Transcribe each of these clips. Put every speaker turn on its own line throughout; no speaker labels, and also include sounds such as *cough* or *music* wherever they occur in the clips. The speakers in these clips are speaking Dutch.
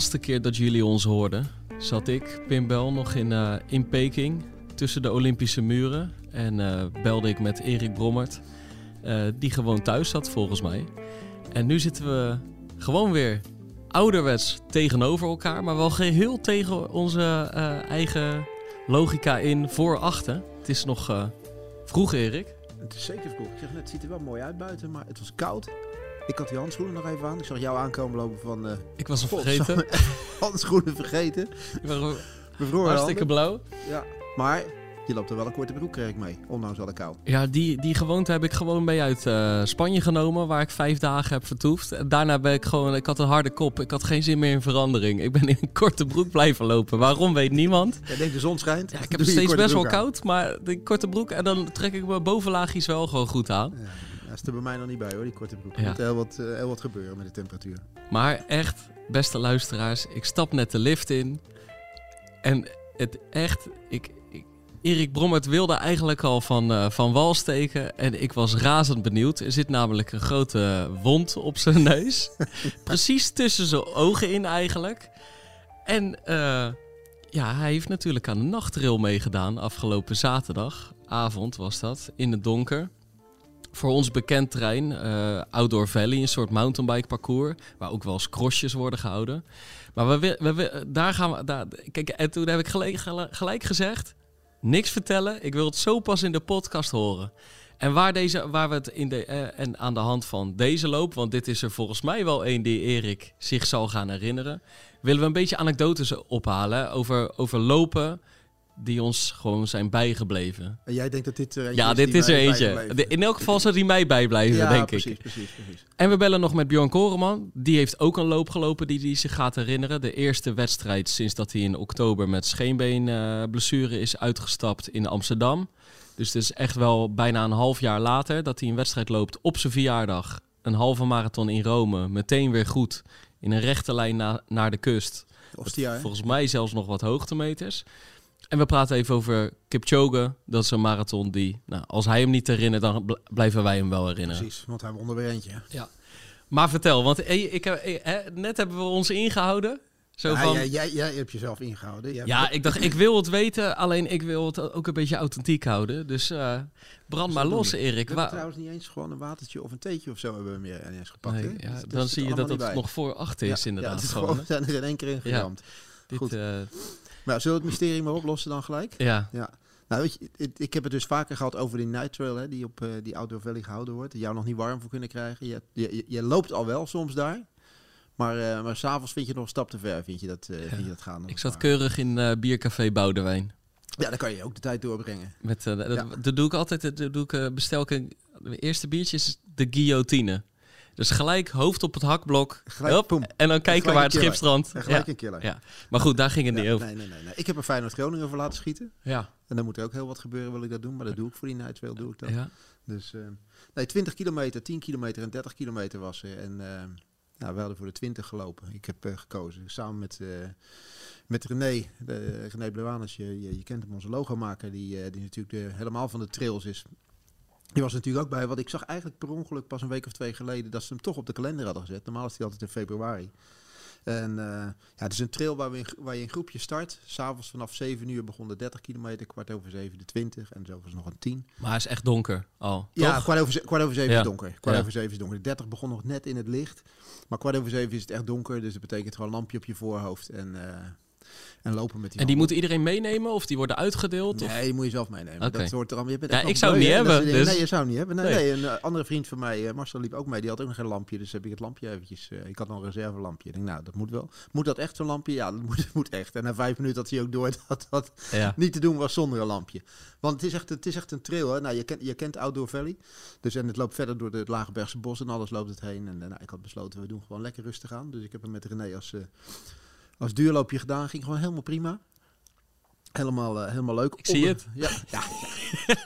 Laatste keer dat jullie ons hoorden, zat ik, Pim Bel, nog in, eh, in Peking tussen de Olympische muren. En eh, belde ik met Erik Brommert, eh, die gewoon thuis zat volgens mij. En nu zitten we gewoon weer ouderwets tegenover elkaar, maar wel geheel tegen onze eigen logica in voor achten. Het is nog vroeg, Erik.
Het is zeker vroeg. Ik zeg net, het ziet er wel mooi uit buiten, maar het was koud. Ik had die handschoenen nog even aan. Ik zag jou aankomen lopen van... eh
Ik was hem vergeten. *laughs*
handschoenen vergeten.
Ik was
Bevroren
hartstikke blauw.
Ja, maar je loopt er wel een korte broek, kreeg ik mee. Ondanks alle kou.
Ja, die, die gewoonte heb ik gewoon mee uit eh, Spanje genomen, waar ik vijf dagen heb vertoefd. En daarna ben ik gewoon, ik had een harde kop, ik had geen zin meer in verandering. Ik ben in een korte broek blijven lopen. Waarom weet niemand.
Jij denkt de zon schijnt.
Ja, ik *laughs* heb het steeds best wel koud, maar die korte broek en dan trek ik mijn bovenlaagjes wel gewoon goed aan.
Ja, dat is er bij mij nog niet bij hoor, die korte broek. Er
Ja.
moet heel wat, eh, heel wat gebeuren met de temperatuur.
Maar echt, beste luisteraars, ik stap net de lift in. En het echt, ik, ik, Erik Brommert wilde eigenlijk al van, eh, van wal steken. En ik was razend benieuwd. Er zit namelijk een grote wond op zijn *laughs* neus. *laughs* Precies tussen zijn ogen in eigenlijk. En eh, ja, hij heeft natuurlijk aan de nachtrail meegedaan afgelopen zaterdagavond was dat, in het donker. Voor ons bekend terrein, eh, Outdoor Valley, een soort mountainbike parcours, waar ook wel eens crossjes worden gehouden. Maar we, we, daar gaan we, daar, kijk, en toen heb ik gelijk gezegd, niks vertellen, ik wil het zo pas in de podcast horen. En waar, deze, waar we het in de, eh, en aan de hand van deze loop, want dit is er volgens mij wel één die Erik zich zal gaan herinneren, willen we een beetje anekdotes ophalen over, over lopen die ons gewoon zijn bijgebleven.
En jij denkt dat dit er eentje
Ja,
is
dit is er eentje. In elk geval zal die mij bijblijven,
ja,
denk
precies,
ik.
precies, precies.
En we bellen nog met Bjorn Koreman. Die heeft ook een loop gelopen die hij zich gaat herinneren. De eerste wedstrijd sinds dat hij in oktober met scheenbeenblessure is uitgestapt in Amsterdam. Dus het is echt wel bijna een half jaar later dat hij een wedstrijd loopt op zijn verjaardag. Een halve marathon in Rome. Meteen weer goed. In een rechte lijn na- naar de kust.
Ostia?
Volgens mij zelfs nog wat hoogtemeters. En we praten even over Kipchoge. Dat is een marathon die, nou, als hij hem niet herinnert, dan bl- blijven wij hem wel herinneren.
Precies, want hij won er weer eentje. hè?
Maar vertel, want eh, ik heb, eh, hè, net hebben we ons ingehouden. Zo
Ja,
van,
jij, jij, jij hebt jezelf ingehouden. Jij
ja, ik dacht, ik wil het weten, alleen ik wil het ook een beetje authentiek houden. Dus eh, brand maar los,
we.
Erik.
We hebben
Wa-
trouwens niet eens gewoon een watertje of een theetje of zo hebben we meer eens gepakt.
Nee, ja,
Dus
dan zie je dat het nog voor achter is,
Ja,
inderdaad.
Ja, het is
gewoon, hè. *laughs*
zijn er in één keer in geramd.
Dit,
goed. Maar zullen we het mysterie maar oplossen dan gelijk?
ja,
Ja. Nou, weet je, ik, heb het dus vaker gehad over die night trail, hè, die op eh, die Outdoor Valley gehouden wordt. Jou nog niet warm voor kunnen krijgen. Je, je, je, loopt al wel soms daar. Maar, eh maar s'avonds vind je nog een stap te ver, vind je dat, vind je dat gaan.
ik zat keurig in biercafé Boudewijn.
Ja, dan kan je ook de tijd doorbrengen.
Met, dat,
Ja.
dat doe ik altijd. Dat doe ik, bestel ik eerste biertje is de guillotine. Dus gelijk hoofd op het hakblok.
Gelijk,
Hop,
poem.
en dan kijken waar
een
het schip strandt.
Gelijk
Ja.
een killer.
Ja. Maar goed, daar ging het
Ja,
niet over.
nee, nee, nee, nee. Ik heb er Feyenoord Groningen over laten schieten.
Ja.
En dan moet er ook heel wat gebeuren, wil ik dat doen. Maar dat doe ik voor die night trail, doe ik dat.
Ja.
Dus eh, nee, 20 kilometer, 10 kilometer en 30 kilometer was er. En eh, nou, we hadden voor de 20 gelopen. Ik heb eh, gekozen samen met, met René, de, René Bleuanus. Je, je, je kent hem, onze logomaker, die, die natuurlijk de, helemaal van de trails is. Die was natuurlijk ook bij, want ik zag eigenlijk per ongeluk pas een week of twee geleden dat ze hem toch op de kalender hadden gezet. Normaal is hij altijd in februari. En eh, ja, het is een trail waar, we in, waar je in groepje start. S'avonds vanaf 7 uur begon de 30 kilometer, kwart over 7 de 20 en zo was nog een 10.
Maar hij is echt donker al.
Ja, kwart over, kwart over zeven
Ja.
is donker. Kwart
Ja.
over zeven is donker. De 30 begon nog net in het licht. Maar kwart over zeven is het echt donker. Dus dat betekent gewoon een lampje op je voorhoofd. En, eh, En lopen met die
En die moeten iedereen meenemen of die worden uitgedeeld?
Nee, die moet je zelf meenemen. Dat hoort er allemaal. Je bent
Ja, ik zou het niet hebben, dus-
Nee, je zou het niet hebben. Nee,
Nee.
nee. een eh, andere vriend van mij, eh, Marcel, liep ook mee. Die had ook nog geen lampje. Dus heb ik het lampje eventjes... eh, ik had nog een reservelampje. Ik denk, nou, dat moet wel. Moet dat echt zo'n lampje? Ja, dat *laughs* moet, moet echt. En na vijf minuten had hij ook door *laughs* dat dat
Ja.
niet te doen was zonder een lampje. Want het is echt, het is echt een trail. Hè? Nou, je, kent, je kent Outdoor Valley. Dus, en het loopt verder door het Lagebergse bos en alles loopt het heen. En nou, ik had besloten, we doen gewoon lekker rustig aan. Dus ik heb hem met René als, als duurloopje gedaan. Ging gewoon helemaal prima. Helemaal, eh, helemaal leuk.
Ik zie
Op-
het.
Ja, ja. *laughs*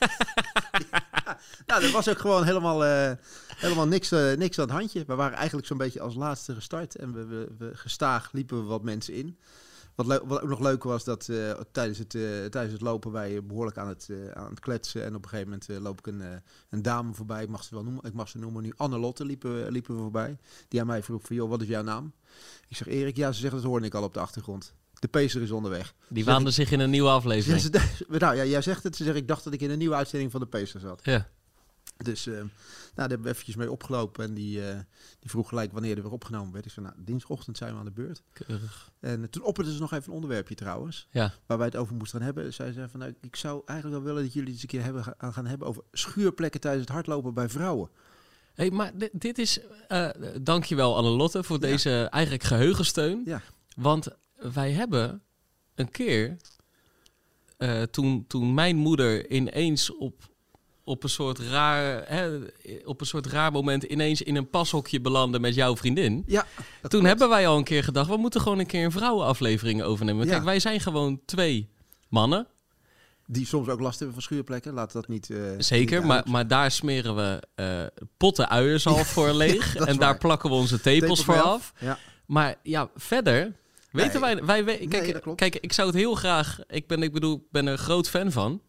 ja. Nou, dat was ook gewoon helemaal, eh, helemaal niks, eh, niks aan het handje. We waren eigenlijk zo'n beetje als laatste gestart. En we, we, we gestaag liepen we wat mensen in. Wat, wat ook nog leuk was, dat eh, tijdens, het, eh, tijdens het lopen wij behoorlijk aan het, eh, aan het kletsen. En op een gegeven moment loop ik een, een dame voorbij. Ik mag ze wel noemen. Ik mag ze noemen nu. Anne-Lotte liepen, liepen we voorbij. Die aan mij vroeg van, joh, wat is jouw naam? Ik zeg, Erik. Ja, ze zegt, dat hoorde ik al op de achtergrond. De peester is onderweg.
Die
Zeg
waanden zich in een nieuwe
Ja,
aflevering. *laughs*
ze, nou ja, jij zegt het. Ze zegt, ik dacht dat ik in een nieuwe uitzending van de Peester zat.
Ja.
Dus eh, nou, daar hebben we eventjes mee opgelopen. En die, eh, die vroeg gelijk wanneer er weer opgenomen werd. Ik zei, nou, dinsdagochtend zijn we aan de beurt.
Keurig.
En eh, toen opperde ze nog even een onderwerpje trouwens.
Ja.
Waar wij het over moesten gaan hebben. Zij zei van, nou, ik zou eigenlijk wel willen dat jullie het eens een keer hebben, gaan, gaan hebben over schuurplekken tijdens het hardlopen bij vrouwen.
Hey, maar di- dit is... eh dankjewel Annelotte voor
Ja.
deze eigenlijk geheugensteun.
Ja.
Want wij hebben een keer... toen, toen mijn moeder ineens op, op, een soort raar, hè, op een soort raar moment... ineens in een pashokje belandde met jouw vriendin...
Ja,
Toen
klopt.
hebben wij al een keer gedacht, we moeten gewoon een keer een vrouwenaflevering overnemen.
Ja.
Kijk, wij zijn gewoon twee mannen,
Die soms ook last hebben van schuurplekken. Laat dat niet... eh,
zeker.
niet
Maar, maar daar smeren we eh, potten voor *laughs* leeg. en daar plakken we onze tepels
Tepels
voor af.
Ja.
Maar ja, verder weten
Nee.
wij... wij kijk, kijk, ik zou het heel graag... Ik ben, ik bedoel, ik ben er een groot fan van.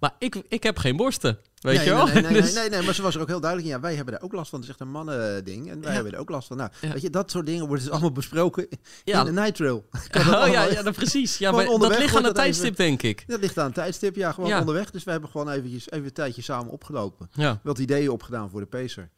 Maar ik, ik heb geen borsten, weet
nee,
je wel?
Nee, nee, nee, *laughs*
Dus-
nee, nee, nee, maar ze was er ook heel duidelijk in. Ja, wij hebben daar ook last van. Het is echt een mannen-ding. En wij
Ja.
hebben er ook last van. Nou,
Ja.
weet je, dat soort dingen worden dus allemaal besproken
Ja.
in de night trail. *laughs*
Oh ja, ja, precies. Ja, maar dat ligt aan
even-
tijdstip, denk ik.
Dat ligt aan het tijdstip. Ja, gewoon onderweg. Dus we hebben gewoon eventjes, even een tijdje samen opgelopen.
Ja.
Wat ideeën opgedaan voor de pacer.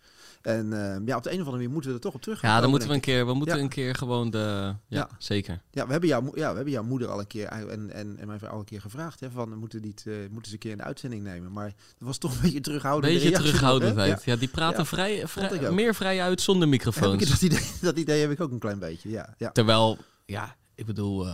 En eh, ja, op de een of andere manier moeten we er toch op terug.
Ja, dan moeten we een keer, we moeten
Ja.
een keer gewoon de... Ja,
Ja.
zeker.
Ja, we hebben jouw, mo- ja, we hebben jouw moeder al een keer en, en, en mijn vrouw al een keer gevraagd. Hè, van, moeten, die het, eh, moeten ze een keer in de uitzending nemen. Maar dat was toch een beetje terughoudend.
Beetje terughoudendheid. Ja, die praten
Ja,
vrij, meer vrij uit zonder
ik
microfoons.
dat, idee, *laughs* dat idee heb ik ook een klein beetje. Ja, ja.
Terwijl, ja, ik bedoel, eh,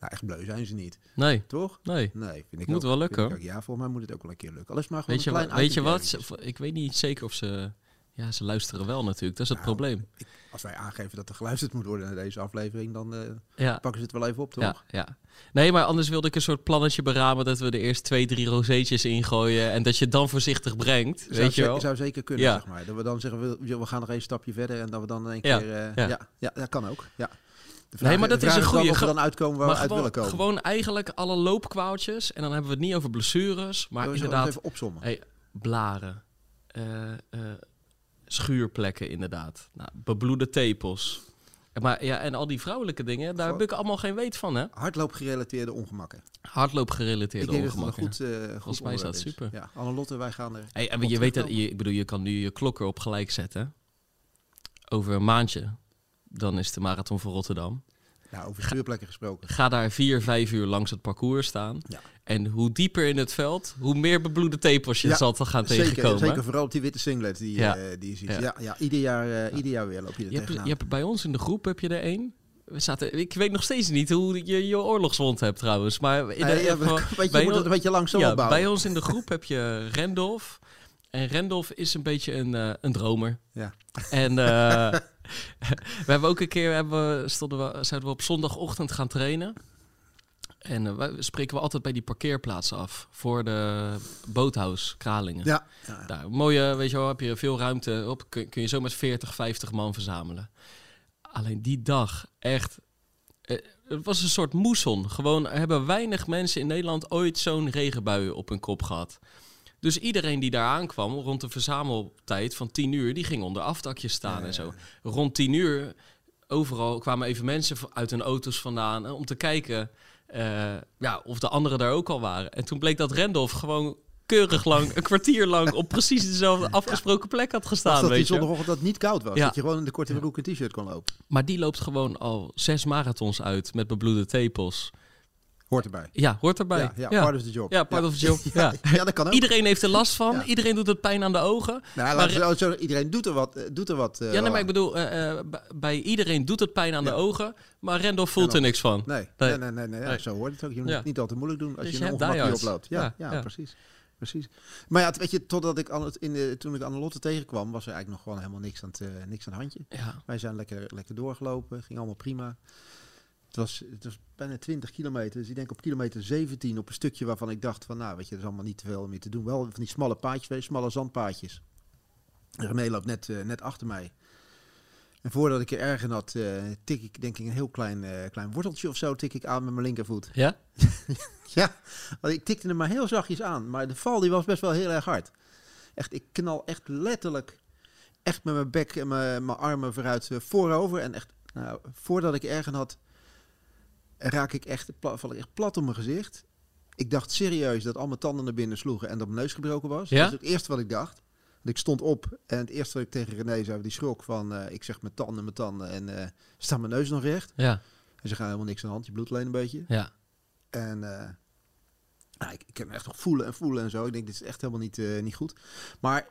Nou, echt bleu zijn ze niet.
nee,
Toch?
nee.
Nee, vind ik
Moet
ook.
wel lukken,
ik ook. Ja, volgens mij moet het ook wel een keer lukken. Al is het maar gewoon
Weet je,
een
wat,
klein
weet je wat? Ze- Ik weet niet zeker of ze... Ja, ze luisteren wel natuurlijk. Dat is het
Nou,
probleem.
Als wij aangeven dat er geluisterd moet worden naar deze aflevering, dan eh,
Ja,
pakken ze het wel even op, toch?
ja, ja. Nee, maar anders wilde ik een soort plannetje beramen... dat we er eerst twee, drie rozeetjes ingooien... en dat je het dan voorzichtig brengt.
Zou,
weet je wel?
zou zeker kunnen,
Ja.
zeg maar. Dat we dan zeggen, we, we gaan nog een stapje verder en dat we dan in één
Ja,
keer... eh,
ja.
ja. Dat kan ook. Ja. De
Nee, maar dat
de
is een Ge-
dan uitkomen waar
maar
we uit
gewoon,
willen komen.
gewoon eigenlijk alle loopkwaaltjes... en dan hebben we het niet over blessures... maar inderdaad
even opzommen.
Hey, blaren. eh, schuurplekken inderdaad. Nou, bebloede tepels. En Maar, ja, en al die vrouwelijke dingen, daar heb ik allemaal geen weet van, hè?
Hardloopgerelateerde ongemakken.
Hardloopgerelateerde
denk dat
ongemakken.
goed, eh goed
Volgens mij is dat super.
Ja, Annelotte, wij gaan er...
Hey, en je weet dat, je, ik bedoel, je kan nu je klok erop gelijk zetten. Over een maandje, dan is de marathon van Rotterdam.
Nou, over schuurplekken gesproken.
Ga daar vier, vijf uur langs het parcours staan.
Ja.
En hoe dieper in het veld, hoe meer bebloede tepels je
Ja,
zal te gaan
Zeker,
tegenkomen.
zeker vooral op die witte singlet die,
Ja.
eh, die je ziet.
Ja.
Ja, ieder, jaar, eh, ieder jaar weer loop je er
Je hebt, je hebt bij ons in de groep heb je er één. We zaten, ik weet nog steeds niet hoe je je oorlogswond hebt trouwens. Maar in de,
ja,
even- *laughs*
weet je, moet
ons-
het een beetje langzaam
ja,
opbouwen.
bij ons in de groep heb je Randolph. En Randolph is een beetje een, eh, een dromer.
Ja.
En *laughs* *laughs* we hebben ook een keer, hebben, we- stonden we, zouden we op zondagochtend gaan trainen. En eh, wij spreken we altijd bij die parkeerplaats af. Voor de boothouse Kralingen.
Ja, ja, ja.
Daar, mooie, weet je wel, heb je veel ruimte op. Kun, kun je zo met 40, 50 man verzamelen. Alleen die dag, echt. eh, Het was een soort moesson. Gewoon, er hebben weinig mensen in Nederland ooit zo'n regenbui op hun kop gehad. Dus iedereen die daar aankwam rond de verzameltijd van 10 uur, die ging onder afdakjes staan
Ja,
en zo. Rond 10 uur, overal kwamen even mensen uit hun auto's vandaan eh, om te kijken eh, ja, of de anderen daar ook al waren. En toen bleek dat Randolph gewoon keurig lang, een kwartier lang op precies dezelfde *laughs* afgesproken plek had
Was
gestaan,
dat die
weet je.
zondagochtend dat niet koud was?
Ja.
Dat je gewoon in de korte broek en t-shirt kon lopen?
Maar die loopt gewoon al zes marathons uit met bebloede tepels.
Hoort erbij.
Ja, hoort erbij.
Ja, ja,
ja.
part of the job.
Ja, part of the job. *laughs* Ja.
ja, dat kan ook.
Iedereen heeft er last van. Iedereen doet het pijn aan de ogen.
Nou,
Maar-
zo- zo- iedereen doet er wat. eh, Doet er wat eh,
ja, nee, maar ik bedoel, eh, bij iedereen doet het pijn aan de ogen. Maar Rendolf voelt er niks van.
Nee,
Nee.
nee, nee, nee, zo hoort het ook. Je moet het niet altijd moeilijk doen als
Dus
je een
hebt
ongemak
diehards.
oploopt. Ja,
Ja,
precies. precies. Maar ja, weet je, totdat ik aan het, in de, toen ik Annelotte tegenkwam, was er eigenlijk nog gewoon helemaal niks aan het, niks aan het handje. Wij zijn lekker, lekker doorgelopen, ging allemaal prima. Het was, het was bijna 20 kilometer, dus ik denk op kilometer 17 op een stukje waarvan ik dacht van, nou weet je, er is allemaal niet te veel meer te doen. Wel van die smalle paadjes, smalle zandpaadjes. René loopt net, eh, net achter mij. En voordat ik er erg in had, eh, tik ik denk ik een heel klein, eh, klein worteltje of zo tik ik aan met mijn linkervoet.
Ja? *laughs*
Ja, ik tikte hem maar heel zachtjes aan. Maar de val die was best wel heel erg hard. Echt, ik knal echt letterlijk echt met mijn bek en mijn, mijn armen vooruit voorover. En echt, nou, voordat ik ergen had, raak ik echt, val ik echt plat op mijn gezicht. Ik dacht serieus dat al mijn tanden naar binnen sloegen en dat mijn neus gebroken was.
Ja?
Dat is het eerste wat ik dacht. Want ik stond op en het eerste wat ik tegen René zei, die schrok van, eh, ik zeg mijn tanden, mijn tanden en eh staat mijn neus nog recht.
Ja.
En ze gaan helemaal niks aan de hand, je bloedt alleen een beetje.
Ja.
En eh, nou, ik, ik heb me echt nog voelen en voelen en zo. Ik denk, dit is echt helemaal niet, niet goed. Maar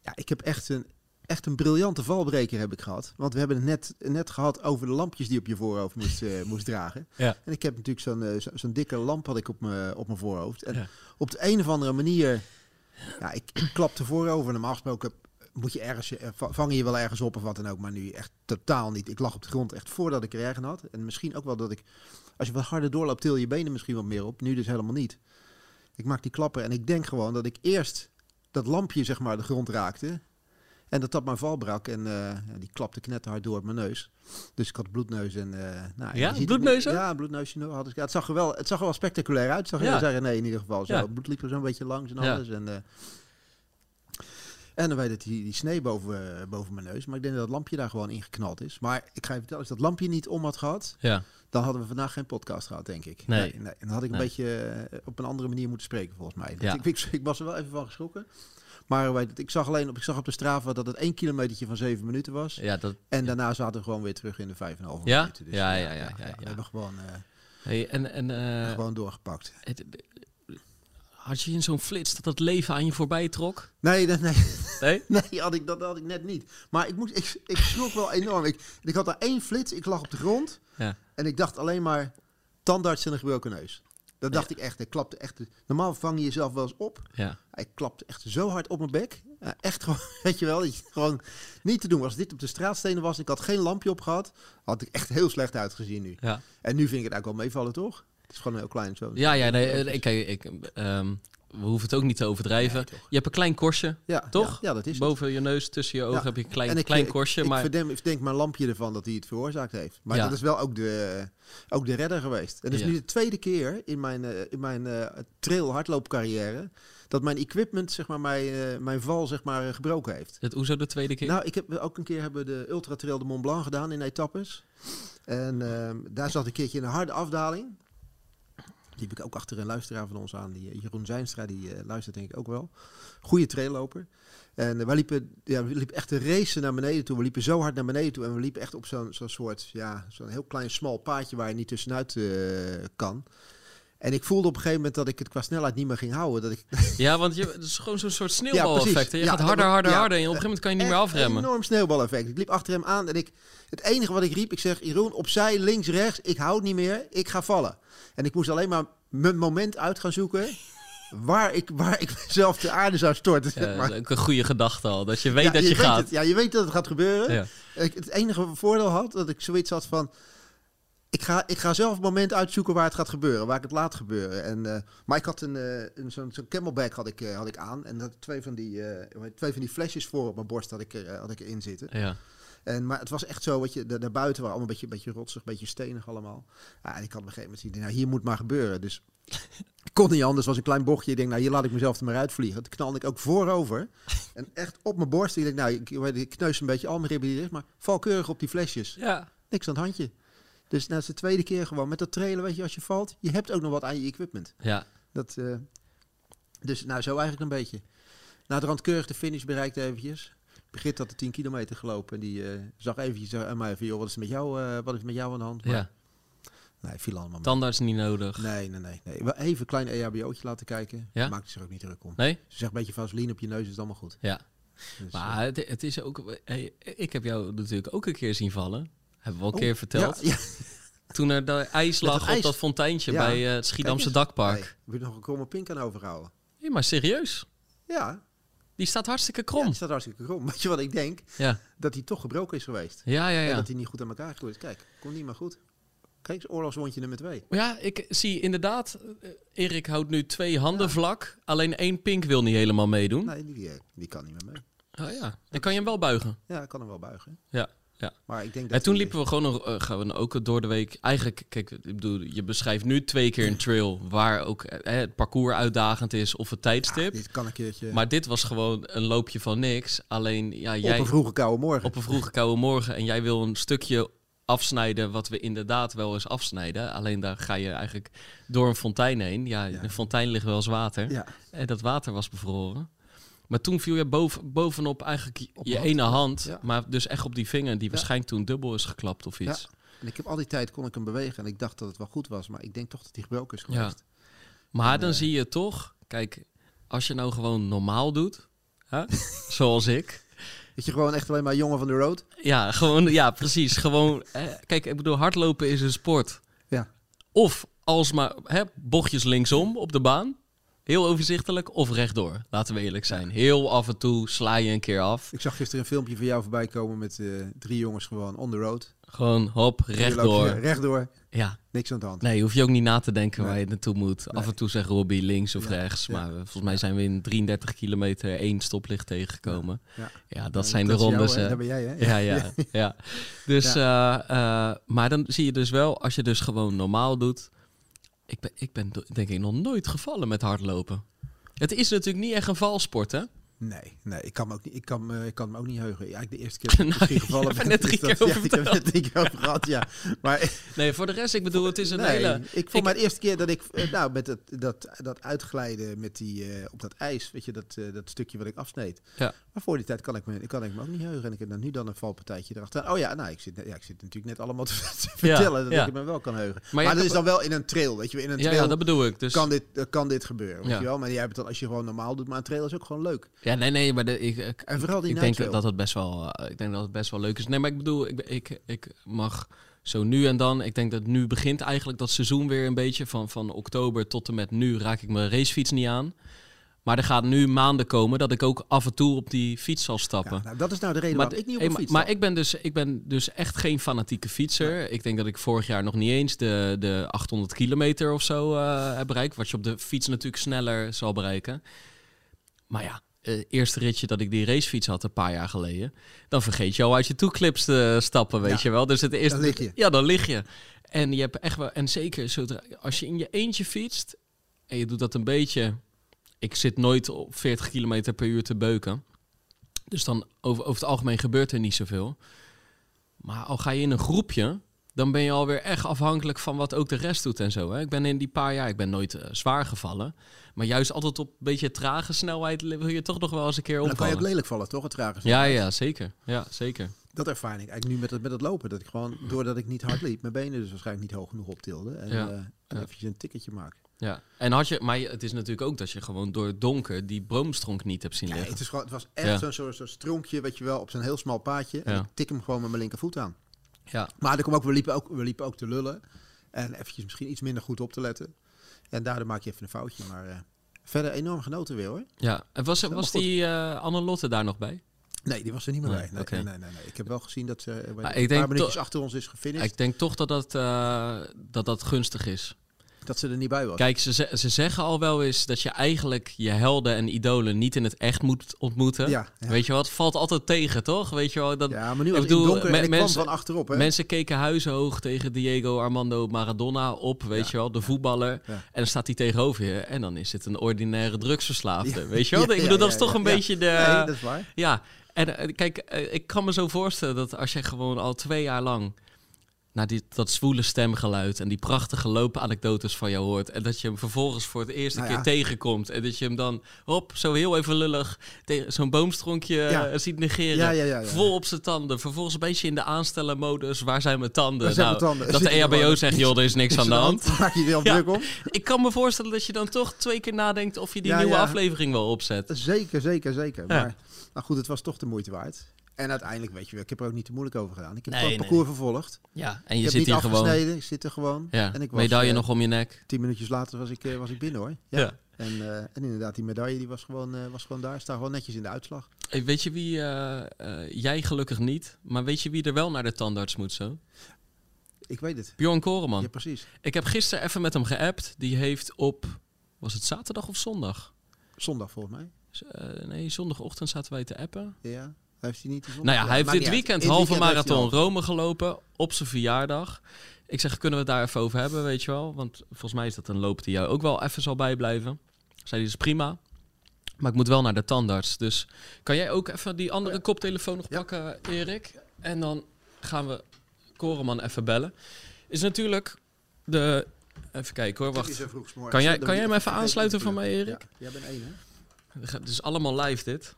ja, ik heb echt een, echt een briljante valbreker heb ik gehad. Want we hebben het net, net gehad over de lampjes die op je voorhoofd moest, eh, *laughs* moest dragen.
Ja.
En ik heb natuurlijk zo'n eh, zo- zo'n dikke lamp had ik op mijn op mijn voorhoofd. En
Ja.
op de een of andere manier, ja, ik, ik klapte voorover. Normaal gesproken moet je ergens, je- eh, va- vang je je wel ergens op of wat dan ook. Maar nu echt totaal niet. Ik lag op de grond echt voordat ik er erg aan had. En misschien ook wel dat ik, als je wat harder doorloopt, til je benen misschien wat meer op. Nu dus helemaal niet. Ik maak die klapper en ik denk gewoon dat ik eerst dat lampje zeg maar de grond raakte. En dat dat mijn val brak en eh, die klapte knetterhard door op mijn neus. Dus ik had bloedneus en... eh nou,
Ja? Bloedneus?
Ja, bloedneusje had ik. Ja, het, zag er wel, het zag er wel spectaculair uit, zag je
Ja.
zeggen. Nee, in ieder geval. Zo.
Ja.
Het bloed liep er zo'n beetje langs en alles. En, eh, en dan weet het die, die snee boven, boven mijn neus. Maar ik denk dat dat lampje daar gewoon ingeknald is. Maar ik ga je vertellen, als dat lampje niet om had gehad,
Ja.
dan hadden we vandaag geen podcast gehad, denk ik.
Nee.
En dan had ik een
Nee.
beetje op een andere manier moeten spreken, volgens mij.
Ja.
Ik, ik, ik was er wel even van geschrokken. Maar weet ik zag alleen op, ik zag op de Strava dat het één kilometertje van zeven minuten was.
Ja, dat...
En daarna zaten we gewoon weer terug in de vijf en een half
Ja?
minuten. Dus,
Ja, ja, ja, ja, ja.
We hebben gewoon, eh,
Hey, en en eh,
gewoon doorgepakt.
het- had je in zo'n flits dat het leven aan je voorbij trok?
Nee, dat, nee,
Nee? *laughs*
nee had ik, dat had ik net niet. Maar ik, moest, ik, ik schrok wel enorm. Ik, ik had daar één flits, ik lag op de grond.
Ja.
En ik dacht alleen maar tandarts en een gebroken neus. Dat dacht ik echt. Ik klapte echt. Normaal vang je jezelf wel eens op.
Ja.
Ik klapte echt zo hard op mijn bek. Echt gewoon, *laughs* weet je wel, dat je gewoon niet te doen. Als dit op de straatstenen was, ik had geen lampje op gehad, had ik echt heel slecht uitgezien nu.
Ja.
En nu vind ik het eigenlijk wel meevallen, toch? Het is gewoon heel klein zo.
Ja, ja, nee, eh, ik, ik, ehm, we hoeven het ook niet te overdrijven.
Nee,
je hebt een klein korstje,
ja,
toch?
Ja, ja, dat is het.
boven je neus, tussen je ogen
Ja.
heb je een klein,
ik,
klein korstje.
Ik,
maar
verdenk, ik denk mijn lampje ervan dat hij het veroorzaakt heeft. Maar dat is wel ook de, ook de redder geweest. En dat is nu de tweede keer in mijn, eh, in mijn eh, trail hardloopcarrière dat mijn equipment, zeg maar, mijn, eh, mijn val, zeg maar, gebroken heeft.
het Oezo de tweede keer?
Nou, ik heb ook een keer hebben we de Ultra Trail de Mont Blanc gedaan in etappes. En ehm, daar zat een keertje in een harde afdaling. Heb ik ook achter een luisteraar van ons aan. Die, eh, Jeroen Zijnstra, die eh, luistert denk ik ook wel. Goeie trailloper. En eh, wij liepen, ja, we liepen echt te racen naar beneden toe. We liepen zo hard naar beneden toe. En we liepen echt op zo'n zo'n soort, ja, zo'n heel klein smal paadje waar je niet tussenuit kan. En ik voelde op een gegeven moment dat ik het qua snelheid niet meer ging houden. Dat ik *laughs*
Ja, want je, het is gewoon zo'n soort sneeuwbaleffect. hè? Je
Ja,
gaat harder, harder,
ja,
harder. En op een gegeven moment kan je niet meer afremmen.
Een enorm sneeuwbaleffect. Ik liep achter hem aan en ik, het enige wat ik riep, ik zeg, Jeroen, opzij, links, rechts, ik hou het niet meer, ik ga vallen. En ik moest alleen maar mijn moment uit gaan zoeken waar ik, waar ik mezelf de aarde zou storten.
Ja,
zeg
dat
maar.
is ook een goede gedachte al. Dat je weet
Ja,
dat je, gaat.
het. ja, je weet dat het gaat gebeuren.
Ja.
Ik, het enige voordeel had, dat ik zoiets had van... Ik ga, ik ga zelf het moment uitzoeken waar het gaat gebeuren, waar ik het laat gebeuren. En, eh, maar ik had een, eh, een, zo'n, camelback had ik, eh, had ik aan. En dat twee van die, twee van die flesjes voor op mijn borst had ik, had ik erin zitten.
Ja.
En, maar het was echt zo, wat je, daar- daarbuiten waren allemaal een beetje, beetje rotsig, een beetje stenig allemaal. Ja, en ik had op een gegeven moment gezien, nou hier moet maar gebeuren. Dus ik kon niet anders, was een klein bochtje. Ik denk, nou hier laat ik mezelf er maar uitvliegen. Toen knalde ik ook voorover. En echt op mijn borst. Ik denk, nou ik, ik kneus een beetje al mijn ribben maar val keurig op die flesjes.
ja.
Niks aan het handje. Dus nou, dat is de tweede keer gewoon met dat trailen, weet je, als je valt, je hebt ook nog wat aan je equipment.
Ja.
Dat, eh, Dus nou, zo eigenlijk een beetje. Na de rand keurig de finish bereikt eventjes. Begint had de 10 kilometer gelopen. En die eh, zag eventjes eh, aan mij van, joh, wat is, met jou, wat is met jou aan de hand? Maar,
Ja,
Nee, viel allemaal mee.
tandarts niet nodig.
Nee, nee, nee. nee. Wel Even een klein EHBO'tje laten kijken.
Ja?
Maakt zich ook niet druk om.
Nee?
Ze zegt een beetje vaseline op je neus, is het allemaal goed.
Ja.
Dus,
Maar het, het is ook... hey, ik heb jou natuurlijk ook een keer zien vallen. Hebben we al een
oh,
keer verteld.
Ja, ja.
Toen er de ijs lag op
ijs.
dat fonteintje
Ja.
bij eh, het Schiedamse dakpark.
Nee, heb je nog een kromme pink aan overhouden?
Nee, maar serieus.
Ja,
Die staat hartstikke
ja,
krom.
die staat hartstikke krom. *laughs* Weet je wat ik denk?
Ja,
Dat hij toch gebroken is geweest.
ja, ja.
En
ja.
dat hij niet goed aan elkaar gegroeid is. Kijk, komt niet meer goed. Kijk, oorlogswondje nummer twee.
Maar ja, ik zie inderdaad... eh, Erik houdt nu twee handen vlak. Alleen één pink wil niet helemaal meedoen.
Nee, die, eh, die kan niet meer mee.
Oh ja, dan kan je hem wel buigen.
Ja, ik kan hem wel buigen.
Ja, ja.
Maar ik denk dat
En toen liepen we gewoon nog, eh, gaan we ook door de week. Eigenlijk, kijk, ik bedoel, je beschrijft nu twee keer een trail waar ook eh, het parcours uitdagend is of het tijdstip.
Dit kan een keertje
Maar dit was gewoon een loopje van niks. Alleen, ja, jij
op een vroege koude morgen.
op een vroege koude morgen en jij wil een stukje afsnijden wat we inderdaad wel eens afsnijden. Alleen daar ga je eigenlijk door een fontein heen. Ja,
Ja.
een fontein ligt wel eens water.
Ja,
En dat water was bevroren. Maar toen viel je boven, bovenop eigenlijk je,
Op
je ene
hand, ja.
Maar dus echt op die vinger die waarschijnlijk toen dubbel is geklapt of iets.
en ik heb al die tijd kon ik hem bewegen en ik dacht dat het wel goed was. Maar ik denk toch dat hij gebroken is geweest.
Maar
En,
dan
eh,
zie je toch, kijk, als je nou gewoon normaal doet, hè, *laughs* zoals ik.
Dat je gewoon echt alleen maar jongen van de road.
Ja, gewoon, ja, precies. Gewoon, hè, kijk, ik bedoel, hardlopen is een sport.
Ja.
Of als maar hè, bochtjes linksom op de baan. Heel overzichtelijk. Of rechtdoor. Laten we eerlijk zijn. Heel af en toe sla je een keer af.
Ik zag gisteren een filmpje van jou voorbij komen met eh, drie jongens gewoon on the road.
Gewoon hop, rechtdoor.
Rechtdoor,
Ja,
niks aan de hand.
nee, hoef je ook niet na te denken
Nee.
waar je naartoe moet. Af en toe zegt Robbie links of
Ja,
rechts.
ja.
Maar eh, volgens mij zijn we in 33 kilometer één stoplicht tegengekomen.
Ja.
Ja, dat zijn de
jou,
rondes.
hè. Dat ben jij, hè?
Ja, ja, *laughs* ja. Dus, eh, maar dan zie je dus wel, als je dus gewoon normaal doet. Ik ben, ik ben denk ik nog nooit gevallen met hardlopen. Het is natuurlijk niet echt een valsport, hè?
Nee, nee, ik kan me ook niet, ik kan, me- ik kan me ook niet heugen. Ja, ik de eerste keer *laughs* dat ik
Nou,
misschien gevallen ben.
net drie
dat-
keer
ja, *laughs* ik heb net drie keer over gehad, ja. Maar
Nee, voor de rest, ik bedoel, het is een
nee,
hele...
ik vond
ik-
de eerste keer dat ik, eh, nou, met dat, dat, dat uitglijden met die, eh, op dat ijs, weet je, dat, eh, dat stukje wat ik afsneed.
Ja.
Maar voor die tijd kan ik me, kan ik me ook niet heugen. En ik heb dan nu dan een valpartijtje erachter. Oh ja, nou, ik zit, ja, ik zit natuurlijk net allemaal te, *laughs* te vertellen dat
ja.
ik me wel kan heugen.
Maar
dat is dan wel in een trail, weet je, in een trail
ja, dat bedoel ik. Dus,
kan, dit, kan dit gebeuren, weet je wel. Maar jij hebt het dan als je gewoon normaal doet, maar een trail is ook gewoon leuk.
Ja, nee, nee, maar de, ik, ik,
En vooral die
ik denk dat het best wel, eh, ik denk dat het best wel leuk is. Nee, maar ik bedoel, ik, ik, ik mag zo nu en dan. Ik denk dat nu begint eigenlijk dat seizoen weer een beetje van, van oktober tot en met nu raak ik mijn racefiets niet aan. Maar er gaat nu maanden komen dat ik ook af en toe op die fiets zal stappen.
Ja, nou, dat is nou de reden
maar,
waarom ik niet op
hey, maar-
fiets
maar
stap.
ik ben, dus, ik ben dus echt geen fanatieke fietser. Ik denk dat ik vorig jaar nog niet eens de, de 800 kilometer of zo eh, heb bereikt. Wat je op de fiets natuurlijk sneller zal bereiken. Maar ja, het eerste ritje dat ik die racefiets had een paar jaar geleden. Dan vergeet je al uit je toeclips te stappen, weet
Ja,
je wel. Dus het eerste,
dan lig je.
Ja, dan lig je. En je hebt echt wel, en zeker zodra, als je in je eentje fietst en je doet dat een beetje. Ik zit nooit op 40 kilometer per uur te beuken. Dus dan over, over het algemeen gebeurt er niet zoveel. Maar al ga je in een groepje, dan ben je alweer echt afhankelijk van wat ook de rest doet en zo. Hè? Ik ben in die paar jaar, ik ben nooit eh, zwaar gevallen. Maar juist altijd op een beetje trage snelheid wil je toch nog wel eens een keer
Dan kan je ook
opvallen.
lelijk vallen, toch? Het trager.
Ja, ja, zeker. Ja, zeker.
Dat ervaar ik eigenlijk nu met het, met het lopen. Dat ik gewoon, doordat ik niet hard liep, mijn benen dus waarschijnlijk niet hoog genoeg optilde. En
Ja,
eh, en
ja.
eventjes een tikketje maak.
Ja. En had je, maar het is natuurlijk ook dat je gewoon door het donker die boomstronk niet hebt zien liggen.
het, is gewoon, het was echt
Ja.
zo'n soort zo'n stronkje, weet je wel, op zo'n heel smal paadje. En ik tik hem gewoon met mijn linkervoet aan.
Ja.
Maar er kwam ook, we, liepen ook, we liepen ook te lullen. En eventjes misschien iets minder goed op te letten. En daardoor maak je even een foutje. Maar eh, verder enorm genoten weer hoor.
ja. En was, was die eh Anne Lotte daar nog bij?
Nee, die was er niet meer
Nee,
bij. Nee, nee, nee. Ik heb wel gezien dat ze
Maar
een
ik
paar
denk
minuutjes achter ons is gefinished.
Ik denk toch dat dat, dat, dat gunstig is.
Dat ze er niet bij was.
Kijk, ze, ze ze zeggen al wel eens dat je eigenlijk je helden en idolen niet in het echt moet ontmoeten.
ja, ja.
Weet je wat? Valt altijd tegen, toch? Weet je wel? Dat,
ja, maar nu
ik bedoel,
donker
me- mensen-
van achterop. Hè?
Mensen keken huizenhoog tegen Diego Armando Maradona op, weet je wel, de voetballer. En dan staat hij tegenover je en dan is het een ordinaire drugsverslaafde, weet je wel? Ik bedoel, dat is toch een beetje de...
Nee, dat is waar.
Ja, en eh, kijk, eh, ik kan me zo voorstellen dat als je gewoon al twee jaar lang naar die, dat zwoele stemgeluid en die prachtige loopanekdotes van jou hoort. En dat je hem vervolgens voor het eerste
Nou
keer tegenkomt. En dat je hem dan, hop, zo heel even lullig tegen zo'n boomstronkje
Ja.
eh, ziet negeren.
Ja.
Vol op zijn tanden. Vervolgens een beetje in de aanstellenmodus. Waar zijn mijn tanden?
Waar zijn
Nou,
mijn tanden?
Dat de
Zit
EHBO
gewoon-
zegt, joh, er is niks aan de hand. *laughs*
Maak je wel druk om?
Ik kan me voorstellen dat je dan toch twee keer nadenkt of je die nieuwe aflevering wel opzet.
Zeker, zeker, zeker. Maar nou goed, het was toch de moeite waard. En uiteindelijk, weet je wel, ik heb er ook niet te moeilijk over gedaan. Ik heb
Nee,
gewoon het
nee,
parcours vervolgd.
Ja, en
Ik
je
heb
zit hier gewoon.
ik zit er gewoon.
Ja,
En ik was,
medaille
eh,
nog om je nek.
Tien minuutjes later was ik, eh, was ik binnen hoor. Ja.
Ja.
En, eh, en inderdaad, die medaille die was, gewoon, was gewoon daar. Staat gewoon netjes in de uitslag.
Hey, weet je wie, jij gelukkig niet, maar weet je wie er wel naar de tandarts moet zo?
Ik weet het.
Bjorn Koreman.
Ja, precies.
Ik heb gisteren even met hem geappt. Die heeft op, was het zaterdag of zondag?
Zondag volgens mij.
Z- nee, zondagochtend zaten wij te appen.
Ja. Heeft hij niet?
Nou ja, hij heeft dit weekend halve
weekend
marathon. Rome gelopen op zijn verjaardag. Ik zeg, kunnen we het daar even over hebben, weet je wel? Want volgens mij is dat een loop die jou ook wel even zal bijblijven. Zei hij, is prima. Maar ik moet wel naar de tandarts. Dus kan jij ook even die andere koptelefoon nog pakken, Erik? En dan gaan we Koreman even bellen. Is natuurlijk de... Even kijken hoor, wacht. Kan jij, kan jij hem even aansluiten
te
van mij, Erik?
Ja, jij bent één hè?
Het is allemaal live dit.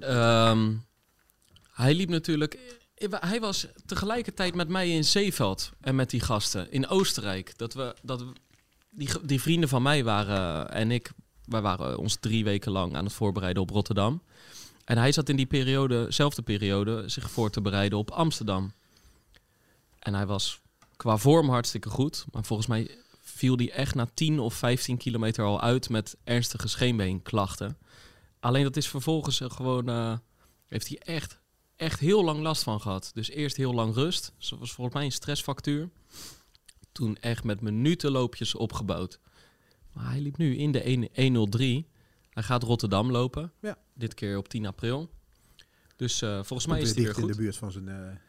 Ehm, hij liep natuurlijk. Hij was tegelijkertijd met mij in Zeeveld en met die gasten in Oostenrijk. Dat we, dat we- die, die vrienden van mij waren en ik, wij waren ons drie weken lang aan het voorbereiden op Rotterdam. En hij zat in die periode, zelfde periode, zich voor te bereiden op Amsterdam. En hij was qua vorm hartstikke goed, maar volgens mij viel hij echt na 10 of 15 kilometer al uit met ernstige scheenbeenklachten. Alleen dat is vervolgens eh, gewoon, eh, heeft hij echt, echt heel lang last van gehad. Dus eerst heel lang rust. Dus dat was volgens mij een stressfactuur. Toen echt met minutenloopjes opgebouwd. Maar hij liep nu in de 1- 103. Hij gaat Rotterdam lopen.
Ja.
Dit keer op 10 april. Dus eh, volgens
Komt
mij is hij weer
dicht in
goed.
de buurt van zijn,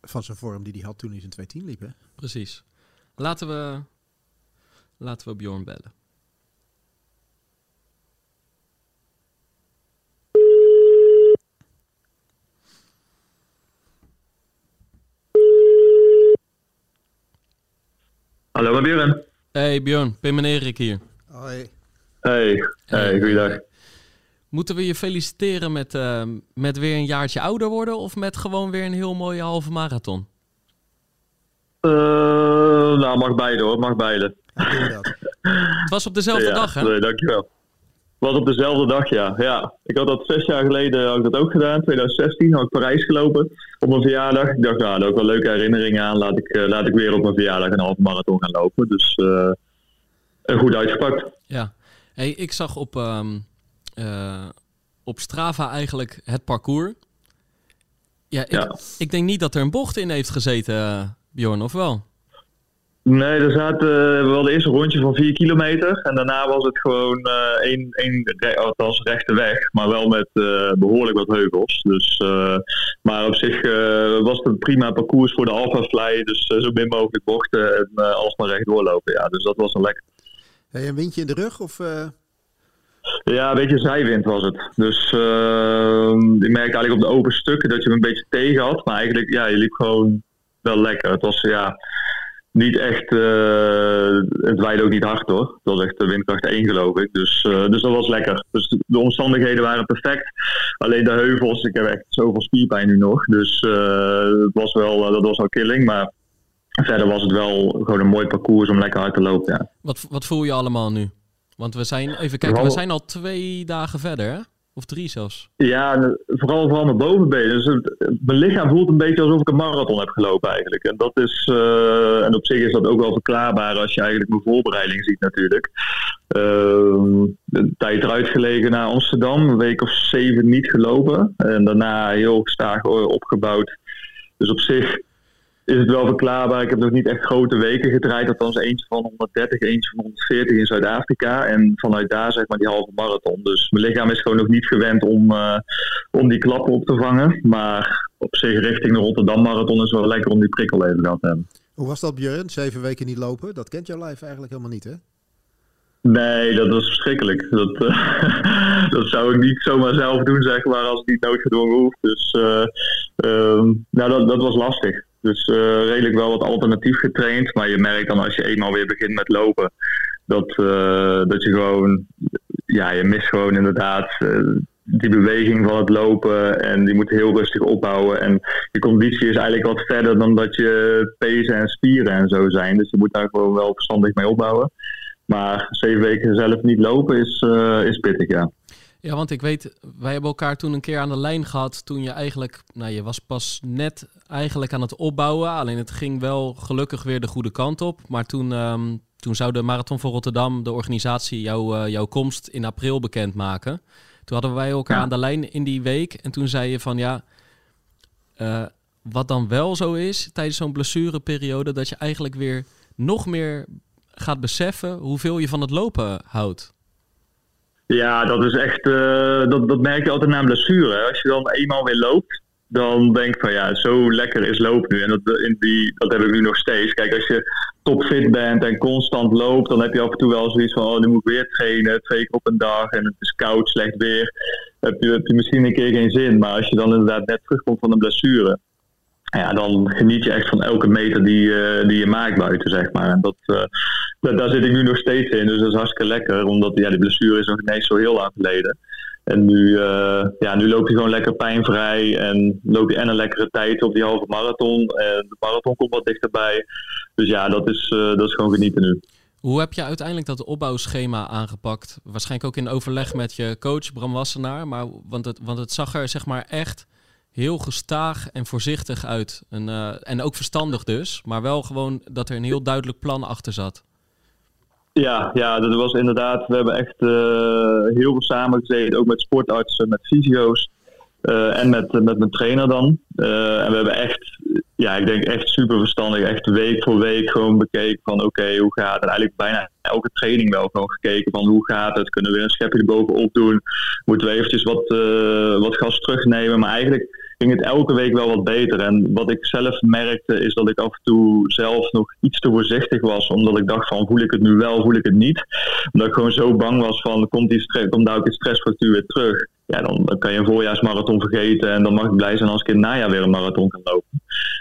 van zijn vorm die hij had toen hij zijn 210 liep. Hè?
Precies. Laten we, laten we Bjorn bellen.
Hallo, met Björn.
Hey Bjorn, Pim en Erik hier.
Hoi.
Hey, hey, goeiedag.
Moeten we je feliciteren met, eh, met weer een jaartje ouder worden of met gewoon weer een heel mooie halve marathon?
Eh, nou, mag beide hoor, mag beide.
Doe dat?
Het was op dezelfde
ja,
dag, hè?
Nee, dankjewel. Was op dezelfde dag, ja. ja. Ik had dat zes jaar geleden had ik dat ook gedaan. 2016 had ik Parijs gelopen op mijn verjaardag. Ik dacht, nou, daar ook wel leuke herinneringen aan. Laat ik, eh, laat ik weer op mijn verjaardag een halve marathon gaan lopen. Dus eh, eh, goed uitgepakt.
Ja. Hey, ik zag op, ehm, eh, op Strava eigenlijk het parcours. Ja, ik,
Ja.
ik denk niet dat er een bocht in heeft gezeten, Bjorn, of wel?
Nee, er zaten we hadden wel eerst een rondje van 4 kilometer. En daarna was het gewoon eh één, één althans rechte weg. Maar wel met eh, behoorlijk wat heuvels. Dus, eh, maar op zich eh, was het een prima parcours voor de Alpha Fly. Dus eh, zo min mogelijk bochten en alsmaar recht doorlopen. Ja, dus dat was een lekker.
Hey, een windje in de rug? Of, eh,
Ja, een beetje zijwind was het. Dus eh, ik merkte eigenlijk op de open stukken dat je hem een beetje tegen had. Maar eigenlijk, ja, je liep gewoon wel lekker. Het was, ja, niet echt, uh, het waaide ook niet hard hoor. Het was echt de windkracht 1 geloof ik. Dus, uh, dus dat was lekker. Dus de omstandigheden waren perfect. Alleen de heuvels, ik heb echt zoveel spierpijn nu nog. Dus uh, het was wel, dat was wel killing. Maar verder was het wel gewoon een mooi parcours om lekker hard te lopen. Ja.
Wat, wat voel je allemaal nu? Want we zijn, even kijken, we zijn al twee dagen verder hè? Of drie zelfs.
Ja, vooral, vooral mijn bovenbenen. Dus het, mijn lichaam voelt een beetje alsof ik een marathon heb gelopen eigenlijk. En dat is, uh, en op zich is dat ook wel verklaarbaar als je eigenlijk mijn voorbereiding ziet natuurlijk. Uh, een tijd eruit gelegen naar Amsterdam, een week of zeven niet gelopen. En daarna heel gestaag opgebouwd. Dus op zich is het wel verklaarbaar. Ik heb nog niet echt grote weken gedraaid. Althans eentje van 130, eentje van 140 in Zuid-Afrika. En vanuit daar zeg maar die halve marathon. Dus mijn lichaam is gewoon nog niet gewend om, uh, om die klappen op te vangen. Maar op zich richting de Rotterdam marathon is wel lekker om die prikkel even gehad te hebben.
Hoe was dat Björn? Zeven weken niet lopen? Dat kent jouw lijf eigenlijk helemaal niet hè?
Nee, dat was verschrikkelijk. Dat, uh, *laughs* dat zou ik niet zomaar zelf doen, zeg maar, als het niet noodgedwongen hoeft. Dus uh, um, nou, dat, dat was lastig. Dus redelijk wel wat alternatief getraind. Maar je merkt dan als je eenmaal weer begint met lopen, dat, dat je gewoon, ja, je mist gewoon inderdaad die beweging van het lopen en die moet heel rustig opbouwen. En je conditie is eigenlijk wat verder dan dat je pezen en spieren en zo zijn. Dus je moet daar gewoon wel verstandig mee opbouwen. Maar zeven weken zelf niet lopen is, is pittig, ja.
Ja, want ik weet, wij hebben elkaar toen een keer aan de lijn gehad toen je eigenlijk, nou je was pas net eigenlijk aan het opbouwen. Alleen het ging wel gelukkig weer de goede kant op. Maar toen, um, toen zou de Marathon van Rotterdam, de organisatie, jou, uh, jouw komst in april bekendmaken. Toen hadden wij elkaar aan de lijn in die week. En toen zei je van ja, uh, wat dan wel zo is tijdens zo'n blessureperiode, dat je eigenlijk weer nog meer gaat beseffen hoeveel je van het lopen houdt.
Ja, dat is echt, uh, dat, dat merk je altijd na een blessure. Als je dan eenmaal weer loopt, dan denk ik van ja, zo lekker is lopen nu. En dat, in die, dat heb ik nu nog steeds. Kijk, als je topfit bent en constant loopt, dan heb je af en toe wel zoiets van, oh, nu moet ik weer trainen, twee keer op een dag en het is koud, slecht weer. Heb je, heb je misschien een keer geen zin. Maar als je dan inderdaad net terugkomt van een blessure, ja, dan geniet je echt van elke meter die, uh, die je maakt buiten, zeg maar. En dat, uh, daar zit ik nu nog steeds in, dus dat is hartstikke lekker, omdat ja, die blessure is nog ineens zo heel lang geleden. En nu, uh, ja, nu loop je gewoon lekker pijnvrij en loop je en een lekkere tijd op die halve marathon. En de marathon komt wat dichterbij. Dus ja, dat is, uh, dat is gewoon genieten nu.
Hoe heb je uiteindelijk dat opbouwschema aangepakt? Waarschijnlijk ook in overleg met je coach Bram Wassenaar. Maar, want, het, want het zag er zeg maar echt heel gestaag en voorzichtig uit. En, uh, en ook verstandig dus. Maar wel gewoon dat er een heel duidelijk plan achter zat.
Ja, ja, dat was inderdaad. We hebben echt uh, heel veel samengezeten, ook met sportartsen, met fysio's uh, en met, met mijn trainer dan. Uh, en we hebben echt, ja, ik denk echt super verstandig, echt week voor week gewoon bekeken van oké, hoe gaat het? En eigenlijk bijna elke training wel gewoon gekeken van hoe gaat het? Kunnen we een schepje erbovenop doen? Moeten we eventjes wat, wat gas terugnemen? Maar eigenlijk ging het elke week wel wat beter. En wat ik zelf merkte is dat ik af en toe zelf nog iets te voorzichtig was. Omdat ik dacht van voel ik het nu wel, voel ik het niet. Omdat ik gewoon zo bang was van komt, die stress, komt daar ook die stressfactuur weer terug. Ja, dan, kan je een voorjaarsmarathon vergeten. En dan mag ik blij zijn als ik in het najaar weer een marathon kan lopen.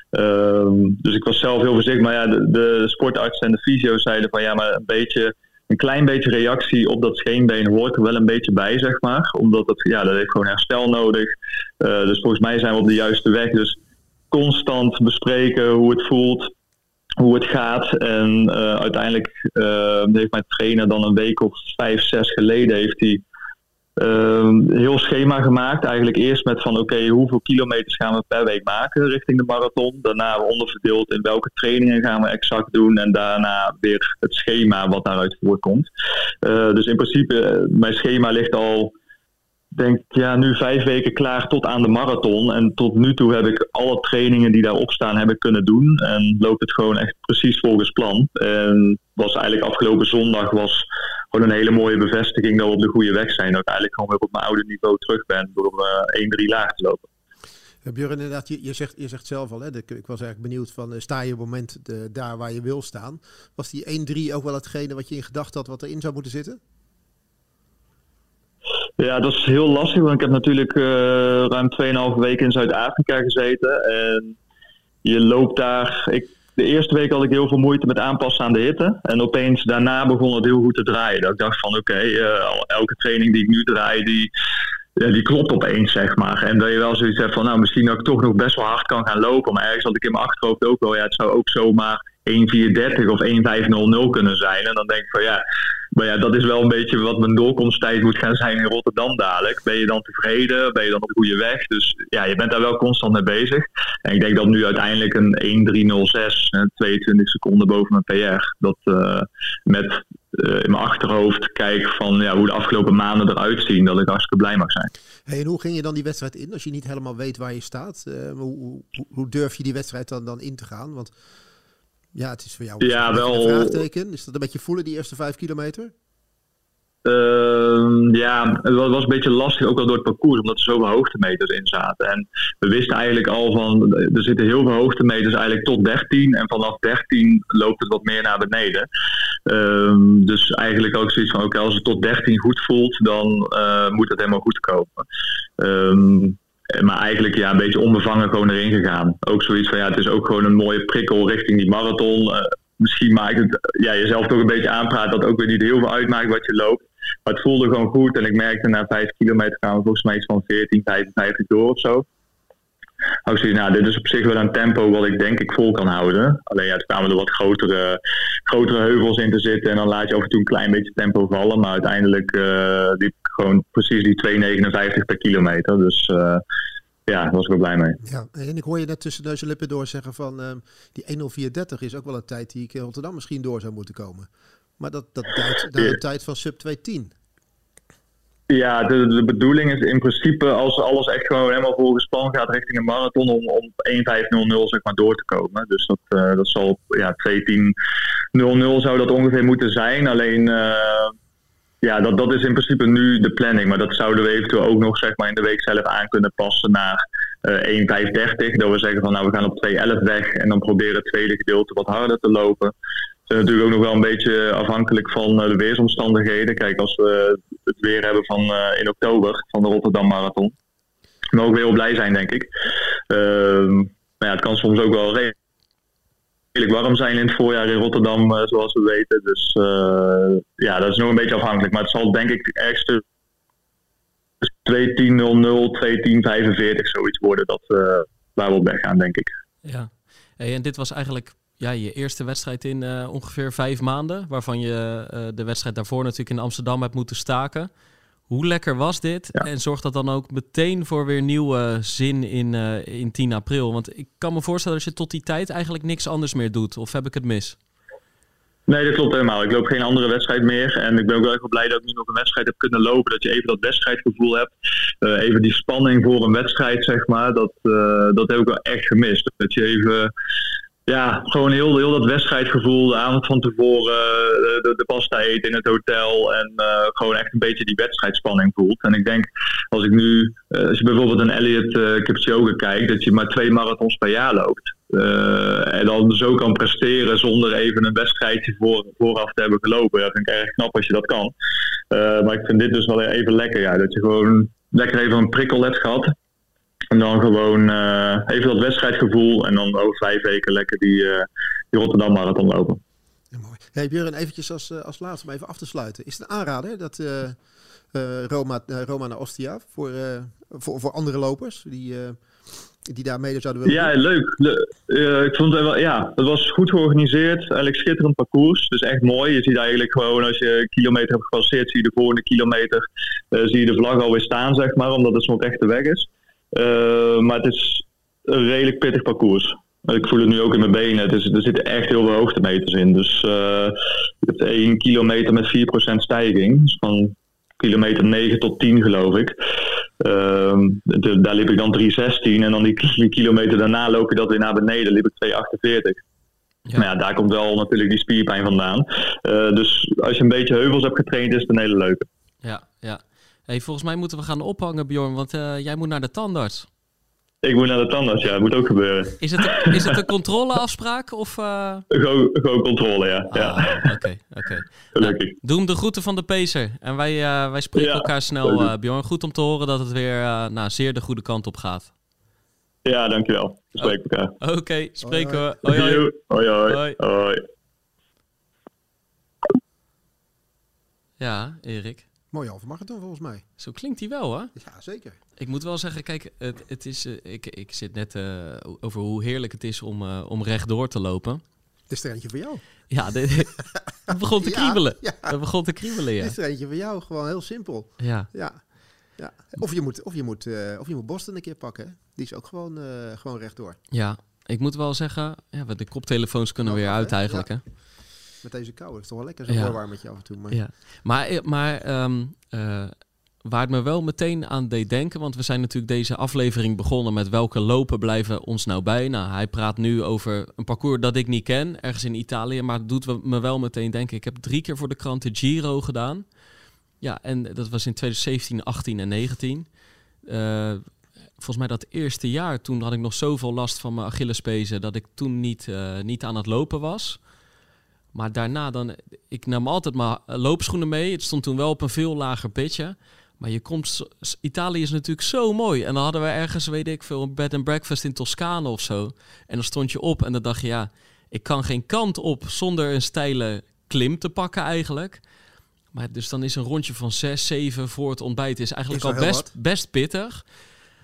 Um, dus ik was zelf heel voorzichtig. Maar ja, de, de en de fysio's zeiden van ja, maar een beetje een klein beetje reactie op dat scheenbeen hoort er wel een beetje bij, zeg maar. Omdat het, ja, dat heeft gewoon herstel nodig. Uh, dus volgens mij zijn we op de juiste weg. Dus constant bespreken hoe het voelt, hoe het gaat. En uh, uiteindelijk uh, heeft mijn trainer dan een week of vijf, zes geleden heeft hij uh, heel schema gemaakt. Eigenlijk eerst met van oké, hoeveel kilometers gaan we per week maken richting de marathon. Daarna onderverdeeld in welke trainingen gaan we exact doen. En daarna weer het schema wat daaruit voortkomt. Uh, dus in principe, mijn schema ligt al denk ja, nu vijf weken klaar tot aan de marathon. En tot nu toe heb ik alle trainingen die daarop staan heb ik kunnen doen. En loopt het gewoon echt precies volgens plan. En was eigenlijk afgelopen zondag was gewoon een hele mooie bevestiging dat we op de goede weg zijn. Dat ik eigenlijk gewoon weer op mijn oude niveau terug ben door uh, 1-3 laag te lopen.
Björn, inderdaad, je, je, zegt, je zegt zelf al, hè, de, ik was eigenlijk benieuwd van, sta je op het moment de, daar waar je wil staan? Was die 1-3 ook wel hetgene wat je in gedacht had wat erin zou moeten zitten?
Ja, dat is heel lastig, want ik heb natuurlijk uh, ruim 2,5 weken in Zuid-Afrika gezeten. En je loopt daar. Ik, de eerste week had ik heel veel moeite met aanpassen aan de hitte. En opeens daarna begon het heel goed te draaien. Dat ik dacht van oké, uh, elke training die ik nu draai, die, die klopt opeens, zeg maar. En dat je wel zoiets hebt van, nou, misschien dat ik toch nog best wel hard kan gaan lopen. Maar ergens had ik in mijn achterhoofd ook wel, ja, het zou ook zomaar 1.430 of 1.500 kunnen zijn. En dan denk ik van, ja, maar ja, dat is wel een beetje wat mijn doorkomsttijd moet gaan zijn in Rotterdam dadelijk. Ben je dan tevreden? Ben je dan op de goede weg? Dus ja, je bent daar wel constant mee bezig. En ik denk dat nu uiteindelijk een 1306, 22 seconden boven mijn PR, dat uh, met uh, in mijn achterhoofd kijk van ja, hoe de afgelopen maanden eruit zien, dat ik hartstikke blij mag zijn.
Hey, en hoe ging je dan die wedstrijd in als je niet helemaal weet waar je staat? Hoe, hoe, hoe, durf je die wedstrijd dan, dan in te gaan? Want ja, het is voor jou
ja, wel...
een vraagteken. Is dat een beetje voelen, die eerste vijf kilometer?
Uh, ja, het was een beetje lastig ook al door het parcours, omdat er zoveel hoogtemeters in zaten. En we wisten eigenlijk al van, er zitten heel veel hoogtemeters eigenlijk tot 13 en vanaf 13 loopt het wat meer naar beneden. Um, dus eigenlijk ook zoiets van, oké, okay, als het tot 13 goed voelt, dan uh, moet het helemaal goed komen. Um, maar eigenlijk ja, een beetje onbevangen gewoon erin gegaan. Ook zoiets van ja, het is ook gewoon een mooie prikkel richting die marathon. misschien maakt het ja, jezelf toch een beetje aanpraat dat ook weer niet heel veel uitmaakt wat je loopt. Maar het voelde gewoon goed en ik merkte na 5 kilometer gaan we volgens mij iets van 14, 55 door of zo. Ook zoiets, nou, dit is op zich wel een tempo wat ik denk ik vol kan houden. Alleen ja, toen kwamen er wat grotere, grotere heuvels in te zitten. En dan laat je af en toe een klein beetje tempo vallen. Maar uiteindelijk uh, liep ik gewoon precies die 2,59 per kilometer. Dus uh, ja, daar was ik wel blij mee.
Ja, en ik hoor je net tussen neus en lippen door zeggen van uh, die 1.04.30 is ook wel een tijd die ik in Rotterdam misschien door zou moeten komen. Maar dat, dat duidt naar een tijd van sub 2.10.
Ja, de, de bedoeling is in principe als alles echt gewoon helemaal volgens plan gaat richting een marathon om, om 1.5.00 zeg maar door te komen. Dus dat, uh, dat zal ja, 2.10.00 zou dat ongeveer moeten zijn. Alleen uh, ja, dat, dat is in principe nu de planning. Maar dat zouden we eventueel ook nog zeg maar, in de week zelf aan kunnen passen naar uh, 1.5.30. Dat we zeggen van nou we gaan op 2.11 weg en dan proberen het tweede gedeelte wat harder te lopen zijn natuurlijk ook nog wel een beetje afhankelijk van de weersomstandigheden. Kijk, als we het weer hebben van uh, in oktober van de Rotterdam Marathon. We mogen weer wel blij zijn, denk ik. Uh, maar ja, het kan soms ook wel redelijk warm zijn in het voorjaar in Rotterdam, zoals we weten. Dus ja, dat is nog een beetje afhankelijk. Maar het zal denk ik ergens 2.10.00, 2.10.45 zoiets worden dat, waar we op weg gaan, denk ik.
Ja, hey, en dit was eigenlijk ja, je eerste wedstrijd in uh, ongeveer vijf maanden. Waarvan je uh, de wedstrijd daarvoor natuurlijk in Amsterdam hebt moeten staken. Hoe lekker was dit? Ja. En zorgt dat dan ook meteen voor weer nieuwe zin in, uh, in 10 april? Want ik kan me voorstellen dat je tot die tijd eigenlijk niks anders meer doet. Of heb ik het mis?
Nee, dat klopt helemaal. Ik loop geen andere wedstrijd meer. En ik ben ook wel echt blij dat ik nu nog een wedstrijd heb kunnen lopen. Dat je even dat wedstrijdgevoel hebt. Uh, even die spanning voor een wedstrijd, zeg maar. Dat, uh, dat heb ik wel echt gemist. Dat je even ja, gewoon heel, heel dat wedstrijdgevoel, de avond van tevoren, de, de, pasta eten in het hotel en uh, gewoon echt een beetje die wedstrijdspanning voelt. En ik denk, als ik nu, uh, als je bijvoorbeeld een Elliot uh, Kipchoge kijkt, dat je maar twee marathons per jaar loopt. en dan zo kan presteren zonder even een wedstrijdje voor, vooraf te hebben gelopen. Dat vind ik erg knap als je dat kan. maar ik vind dit dus wel even lekker, ja, dat je gewoon lekker even een prikkel hebt gehad. En dan gewoon uh, even dat wedstrijdgevoel. En dan over vijf weken lekker die, uh, die Rotterdam Marathon lopen.
Ja, mooi. Hey Björn, eventjes als, uh, als laatste om even af te sluiten. Is het een aanrader dat Roma, Roma naar Ostia voor, voor, voor andere lopers die, die daar mede zouden willen
Ja, leuk. Le ik vond het wel, ja, het was goed georganiseerd. Eigenlijk schitterend parcours. Dus echt mooi. Je ziet eigenlijk gewoon als je een kilometer hebt gepasseerd, zie je de volgende kilometer, zie je de vlag alweer staan, zeg maar, omdat het zo'n rechte weg is. Uh, maar het is een redelijk pittig parcours. Ik voel het nu ook in mijn benen. Er zitten echt heel veel hoogtemeters in. Dus uh, je hebt 1 kilometer met 4% stijging. Dus van kilometer 9 tot 10 geloof ik. Uh, de, daar liep ik dan 3,16 en dan die, *laughs* die, kilometer daarna loop je dat weer naar beneden. liep ik 2,48. Ja. Maar ja, daar komt wel natuurlijk die spierpijn vandaan. Uh, dus als je een beetje heuvels hebt getraind, is het een hele leuke.
Ja, ja. Hey, volgens mij moeten we gaan ophangen, Bjorn, want uh, jij moet naar de tandarts.
Ik moet naar de tandarts, ja. Dat moet ook gebeuren.
Is het, *laughs* is het een controleafspraak of... Uh...
Gewoon, gewoon controle, ja.
Oké, ah, oké. Okay, *laughs* okay. nou, doe hem de groeten van de Pacer. En wij, uh, wij spreken ja, elkaar snel, uh, Bjorn. Goed om te horen dat het weer nou, zeer de goede kant op gaat.
Ja, dankjewel. We spreken elkaar.
Oké, okay, spreken
we. Hoi, hoi. Hoi, hoi. hoi. hoi.
Ja, Erik.
Mooie halve marathon volgens mij.
Zo klinkt hij wel, hè?
Ja, zeker.
Ik moet wel zeggen, kijk, het, het is, uh, ik, ik zit net uh, over hoe heerlijk het is om, uh, om rechtdoor te lopen.
Dit is er eentje voor jou.
Ja, *laughs* het begon te kriebelen. Ja, ja. Het begon te kriebelen, ja.
Dit is er eentje voor jou, gewoon heel simpel.
Ja.
ja. ja. Of je moet, of je moet, of je moet Boston een keer pakken. Die is ook gewoon, gewoon rechtdoor.
Ja, ik moet wel zeggen, ja, de koptelefoons kunnen oh, weer uit eigenlijk, hè?
Met deze kou. Het is toch wel lekker zo warm je af en toe. Maar,
ja. maar, eh, maar um, uh, waar het me wel meteen aan deed denken, want we zijn natuurlijk deze aflevering begonnen met welke lopen blijven ons nou bij. Nou, hij praat nu over een parcours dat ik niet ken, ergens in Italië, maar het doet me wel meteen denken. Ik heb drie keer voor de krant de Giro gedaan. Ja, en dat was in 2017, 18 en 19. Uh, volgens mij dat eerste jaar, toen had ik nog zoveel last van mijn Achillespezen dat ik toen niet, uh, niet aan het lopen was. Maar daarna dan, ik nam altijd maar loopschoenen mee. Het stond toen wel op een veel lager pitje. Maar je komt, Italië is natuurlijk zo mooi. En dan hadden we ergens, weet ik veel, een bed and breakfast in Toscane of zo. En dan stond je op en dan dacht je, ja, ik kan geen kant op zonder een steile klim te pakken eigenlijk. Maar dus dan is een rondje van 6, 7 voor het ontbijt is eigenlijk
Is
al best, best pittig.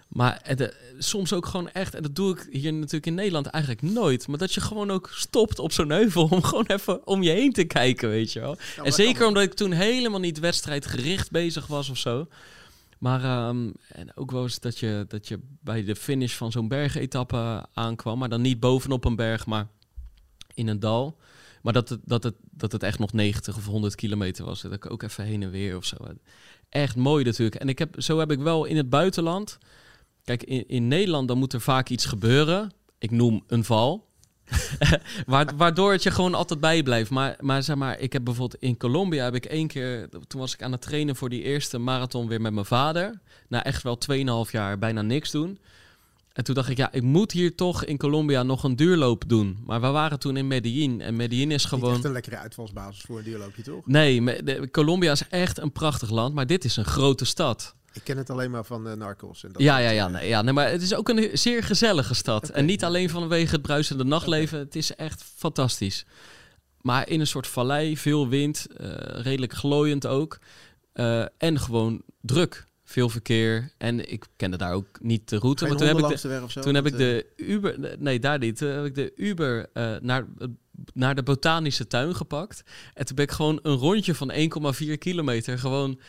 Maar het, eh, soms ook gewoon echt, en dat doe ik hier natuurlijk in Nederland eigenlijk nooit. Maar dat je gewoon ook stopt op zo'n heuvel om *laughs* gewoon even om je heen te kijken, weet je wel. en zeker omdat ik toen helemaal niet wedstrijdgericht bezig was of zo. Maar ehm, en ook wel eens dat je, dat je bij de finish van zo'n bergetappe aankwam. Maar dan niet bovenop een berg, maar in een dal. Maar dat het, dat het, dat het echt nog 90 of 100 kilometer was. Dat ik ook even heen en weer of zo. Echt mooi natuurlijk. En ik heb, zo heb ik wel in het buitenland... Kijk, in, in Nederland dan moet er vaak iets gebeuren. Ik noem een val. *laughs* Wa- Waardoor het je gewoon altijd bijblijft. Maar, maar zeg maar, ik heb bijvoorbeeld in Colombia heb ik één keer... Toen was ik aan het trainen voor die eerste marathon weer met mijn vader. Na echt wel 2,5 jaar bijna niks doen. En toen dacht ik, ja, ik moet hier toch in Colombia nog een duurloop doen. Maar we waren toen in Medellin. En Medellin is
Niet echt
gewoon...
een lekkere uitvalsbasis voor een duurloopje, toch?
Nee, Colombia is echt een prachtig land. Maar dit is een grote stad.
Ik ken het alleen maar van eh, Narcos. En dat
Ja, ja, ja, nee, ja. Nee, maar het is ook een zeer gezellige stad. En niet alleen vanwege het bruisende nachtleven. Het is echt fantastisch. Maar in een soort vallei, veel wind, eh, redelijk glooiend ook. Eh, en gewoon druk. Veel verkeer. En ik kende daar ook niet de route.
Geen
Maar toen heb ik de,
zo?
toen heb ik de Uber... Nee, daar niet. Toen heb ik de Uber naar, naar de botanische tuin gepakt. En toen ben ik gewoon een rondje van 1,4 kilometer gewoon...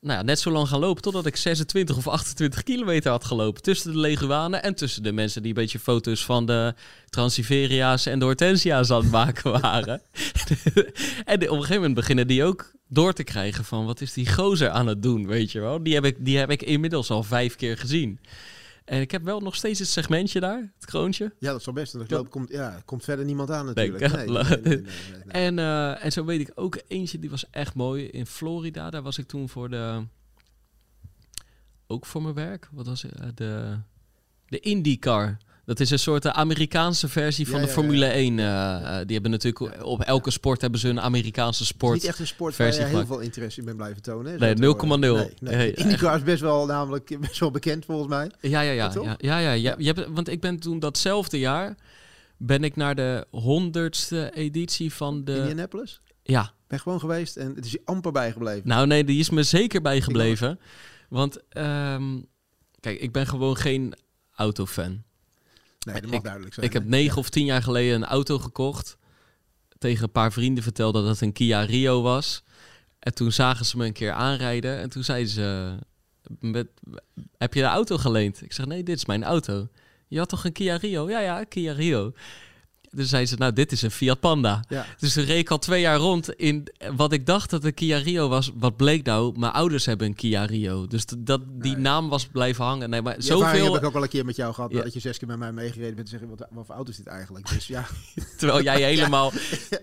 Nou ja, net zo lang gaan lopen totdat ik 26 of 28 kilometer had gelopen. Tussen de leguanen en tussen de mensen die een beetje foto's van de Transiveria's en de Hortensia's aan het maken *laughs* waren. en op een gegeven moment beginnen die ook door te krijgen van wat is die gozer aan het doen, weet je wel. Die heb ik, die heb ik inmiddels al vijf keer gezien. En ik heb wel nog steeds het segmentje daar, het kroontje.
Ja, dat zal best. Loop, komt, ja, komt verder niemand aan natuurlijk. *laughs* Nee.
En, eh, en zo weet ik ook eentje, die was echt mooi. In Florida, daar was ik toen voor de... Ook voor mijn werk. Wat was het? Eh, De, de IndyCar. Dat is een soort eh, Amerikaanse versie van
Ja,
de Formule
ja.
1. eh, eh, die hebben natuurlijk op elke sport hebben ze een Amerikaanse
Het is
sport.
niet echt een sport waar je heel veel interesse in bent blijven tonen. hè,
Nee,
zo te
0,0.
horen. Nee, nee. IndyCar is best wel, namelijk, best wel bekend volgens mij.
Ja, ja, ja. ja, ja, ja, ja. Je hebt, want ik ben toen datzelfde jaar... ben ik naar de honderdste editie van de...
Indianapolis.
Ja,
Ben gewoon geweest en het is je amper bijgebleven.
Nou nee, die is me zeker bijgebleven. Want ehm, kijk, ik ben gewoon geen autofan.
Nee, dat mag
ik-
duidelijk zijn.
Ik heb negen of tien jaar geleden een auto gekocht. Tegen een paar vrienden vertelde dat het een Kia Rio was. En toen zagen ze me een keer aanrijden. En toen zeiden ze, met, heb je de auto geleend? Ik zeg, nee, dit is mijn auto. Je had toch een Kia Rio? Ja, ja, Kia Rio. Dus zeiden ze, nou, dit is een Fiat Panda.
Ja.
Dus toen reed ik al twee jaar rond in wat ik dacht dat een Kia Rio was. Wat bleek nou? Mijn ouders hebben een Kia Rio. Dus dat, die
Nee.
naam was blijven hangen. Nee, maar
Die
zoveel...
heb ik ook wel een keer met jou gehad.
Ja.
Dat je zes keer met mij meegereden bent en zeggen, wat, wat voor auto is dit eigenlijk? Dus ja, *laughs*
Terwijl jij *laughs* helemaal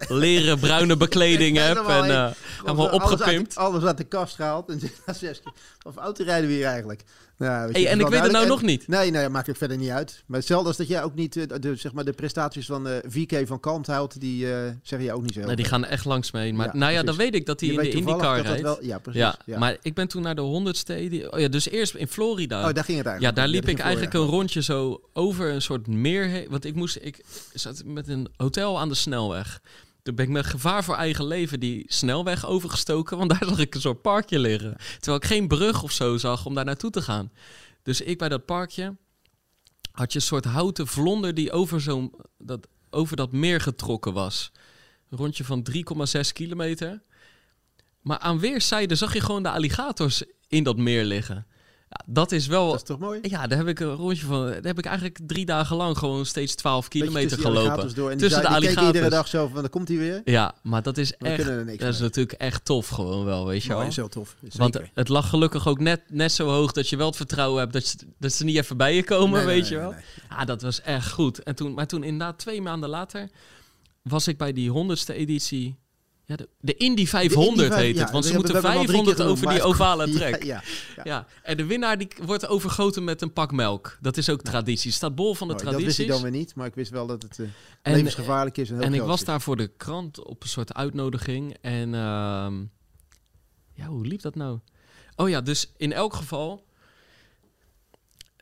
leren bruine bekleding hebt. En eh, helemaal opgepimpt.
alles uit de kast gehaald. En *laughs* zes keer, wat voor auto rijden we hier eigenlijk? Weet je,
Hey,
het
en ik weet het nou nog niet.
Nee, nee, maakt ook verder niet uit. Maar hetzelfde als dat jij ook niet eh, de, zeg maar, de prestaties van eh VK van Kalmthout, die eh zeggen je ook niet zo
Nee, die gaan echt langs mee. Maar
Ja,
nou ja, dan weet ik dat hij in de IndyCar rijdt.
wel- ja, precies.
Ja,
ja.
maar ik ben toen naar de honderdste edie- Oh ja, dus eerst in Florida.
Oh, daar ging het
Ja,
eigenlijk.
daar
om.
liep ik eigenlijk
voor,
een rondje zo over een soort meer. Want ik moest, ik zat met een hotel aan de snelweg. Toen ben ik met gevaar voor eigen leven die snelweg overgestoken. Want daar zag ik een soort parkje liggen. Terwijl ik geen brug of zo zag om daar naartoe te gaan. Dus ik bij dat parkje had je een soort houten vlonder die over, zo'n, dat, over dat meer getrokken was. Een rondje van 3,6 kilometer. Maar aan weerszijden zag je gewoon de alligators in dat meer liggen. Ja, dat is wel...
Dat is toch mooi?
Ja, daar heb ik een rondje van. Daar heb ik eigenlijk drie dagen lang gewoon steeds 12
Beetje
kilometer gelopen.
alligators Door, en
Tussen
die,
de
keken iedere
alligators.
dag zo van, dan komt hij weer.
Ja, maar dat is
Maar
echt.
kunnen er niks
Dat is natuurlijk echt tof, gewoon wel, weet je
Mooi,
wel.
is heel tof. Zeker.
Want het lag gelukkig ook net, net zo hoog dat je wel het vertrouwen hebt dat, ze- dat ze niet even bij je komen,
Nee,
weet
nee,
je
nee,
wel.
nee.
Ja, dat was echt goed. En toen, maar toen inderdaad twee maanden later was ik bij die honderdste editie. Ja, de, de Indy 500
De Indy vijf-
heet
ja,
het, want ze
hebben-
moeten
we hebben hem al drie
500
keer
over die *laughs* ovale trek.
Ja, ja.
Ja, en de winnaar die wordt overgoten met een pak melk. Dat is ook traditie. Staat bol van de
Mooi, dat wist
tradities.
ik dan weer niet, maar ik wist wel dat het
En-
levensgevaarlijk is. En, heel
En ik was
is.
daar voor de krant op een soort uitnodiging. En ehm, ja, hoe liep dat nou? Oh ja, dus in elk geval.